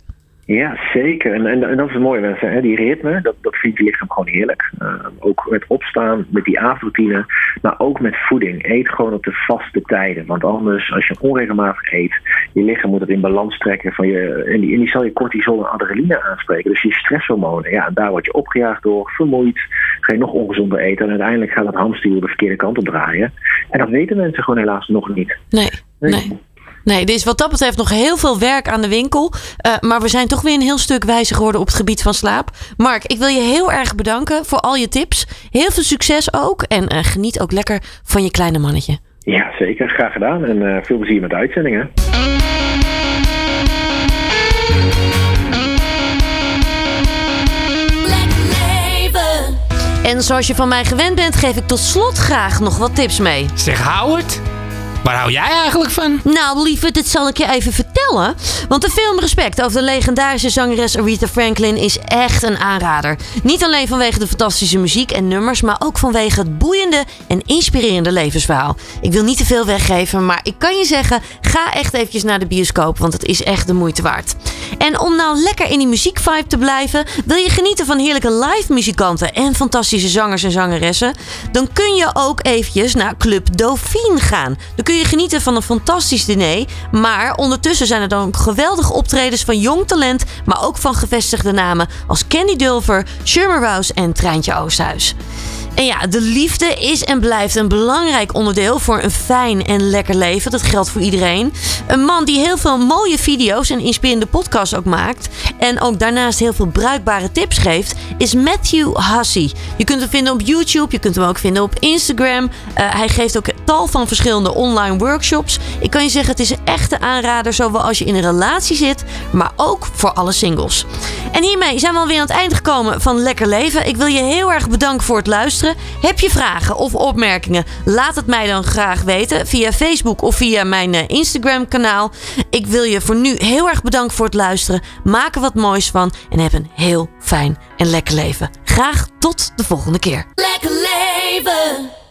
[SPEAKER 7] Ja, zeker. En, en, en dat is het mooie mensen. Hè? Die ritme, dat, dat vindt je lichaam gewoon heerlijk. Uh, ook met opstaan, met die avondroutine. Maar ook met voeding. Eet gewoon op de vaste tijden. Want anders, als je onregelmatig eet, je lichaam moet het in balans trekken. Van je, en, die, en die zal je cortisol en adrenaline aanspreken. Dus je stresshormonen. Ja, daar word je opgejaagd door, vermoeid. Ga je nog ongezonder eten. En uiteindelijk gaat het hamstuur de verkeerde kant op draaien. En dat weten mensen gewoon helaas nog niet.
[SPEAKER 3] Nee, nee. Nee, er is wat dat betreft nog heel veel werk aan de winkel. Uh, maar we zijn toch weer een heel stuk wijzer geworden op het gebied van slaap. Mark, ik wil je heel erg bedanken voor al je tips. Heel veel succes ook. En uh, geniet ook lekker van je kleine mannetje.
[SPEAKER 7] Ja, zeker. Graag gedaan. En uh, veel plezier met de uitzendingen.
[SPEAKER 3] En zoals je van mij gewend bent, geef ik tot slot graag nog wat tips mee.
[SPEAKER 1] Zeg, Howard. Waar hou jij eigenlijk van?
[SPEAKER 3] Nou, lieve, dit zal ik je even vertellen. Want de film Respect over de legendarische zangeres Aretha Franklin is echt een aanrader. Niet alleen vanwege de fantastische muziek en nummers, maar ook vanwege het boeiende en inspirerende levensverhaal. Ik wil niet te veel weggeven, maar ik kan je zeggen, ga echt eventjes naar de bioscoop, want het is echt de moeite waard. En om nou lekker in die muziekvibe te blijven, wil je genieten van heerlijke live muzikanten en fantastische zangers en zangeressen, dan kun je ook eventjes naar Club Dauphine gaan. Dan kun je genieten van een fantastisch diner, maar ondertussen zijn er dan geweldige optredens van jong talent, maar ook van gevestigde namen als Candy Dulver, Shermer Rouse en Treintje Oosthuis. En ja, de liefde is en blijft een belangrijk onderdeel voor een fijn en lekker leven. Dat geldt voor iedereen. Een man die heel veel mooie video's en inspirerende podcasts ook maakt. En ook daarnaast heel veel bruikbare tips geeft, is Matthew Hussey. Je kunt hem vinden op YouTube, je kunt hem ook vinden op Instagram. Uh, hij geeft ook tal van verschillende online workshops. Ik kan je zeggen, het is een echte aanrader, zowel als je in een relatie zit, maar ook voor alle singles. En hiermee zijn we alweer aan het eind gekomen van Lekker Leven. Ik wil je heel erg bedanken voor het luisteren. Heb je vragen of opmerkingen? Laat het mij dan graag weten via Facebook of via mijn eh, Instagram kanaal. Ik wil je voor nu heel erg bedanken voor het luisteren. Maak er wat moois van en heb een heel fijn en lekker leven. Graag tot de volgende keer.
[SPEAKER 2] Lekker leven.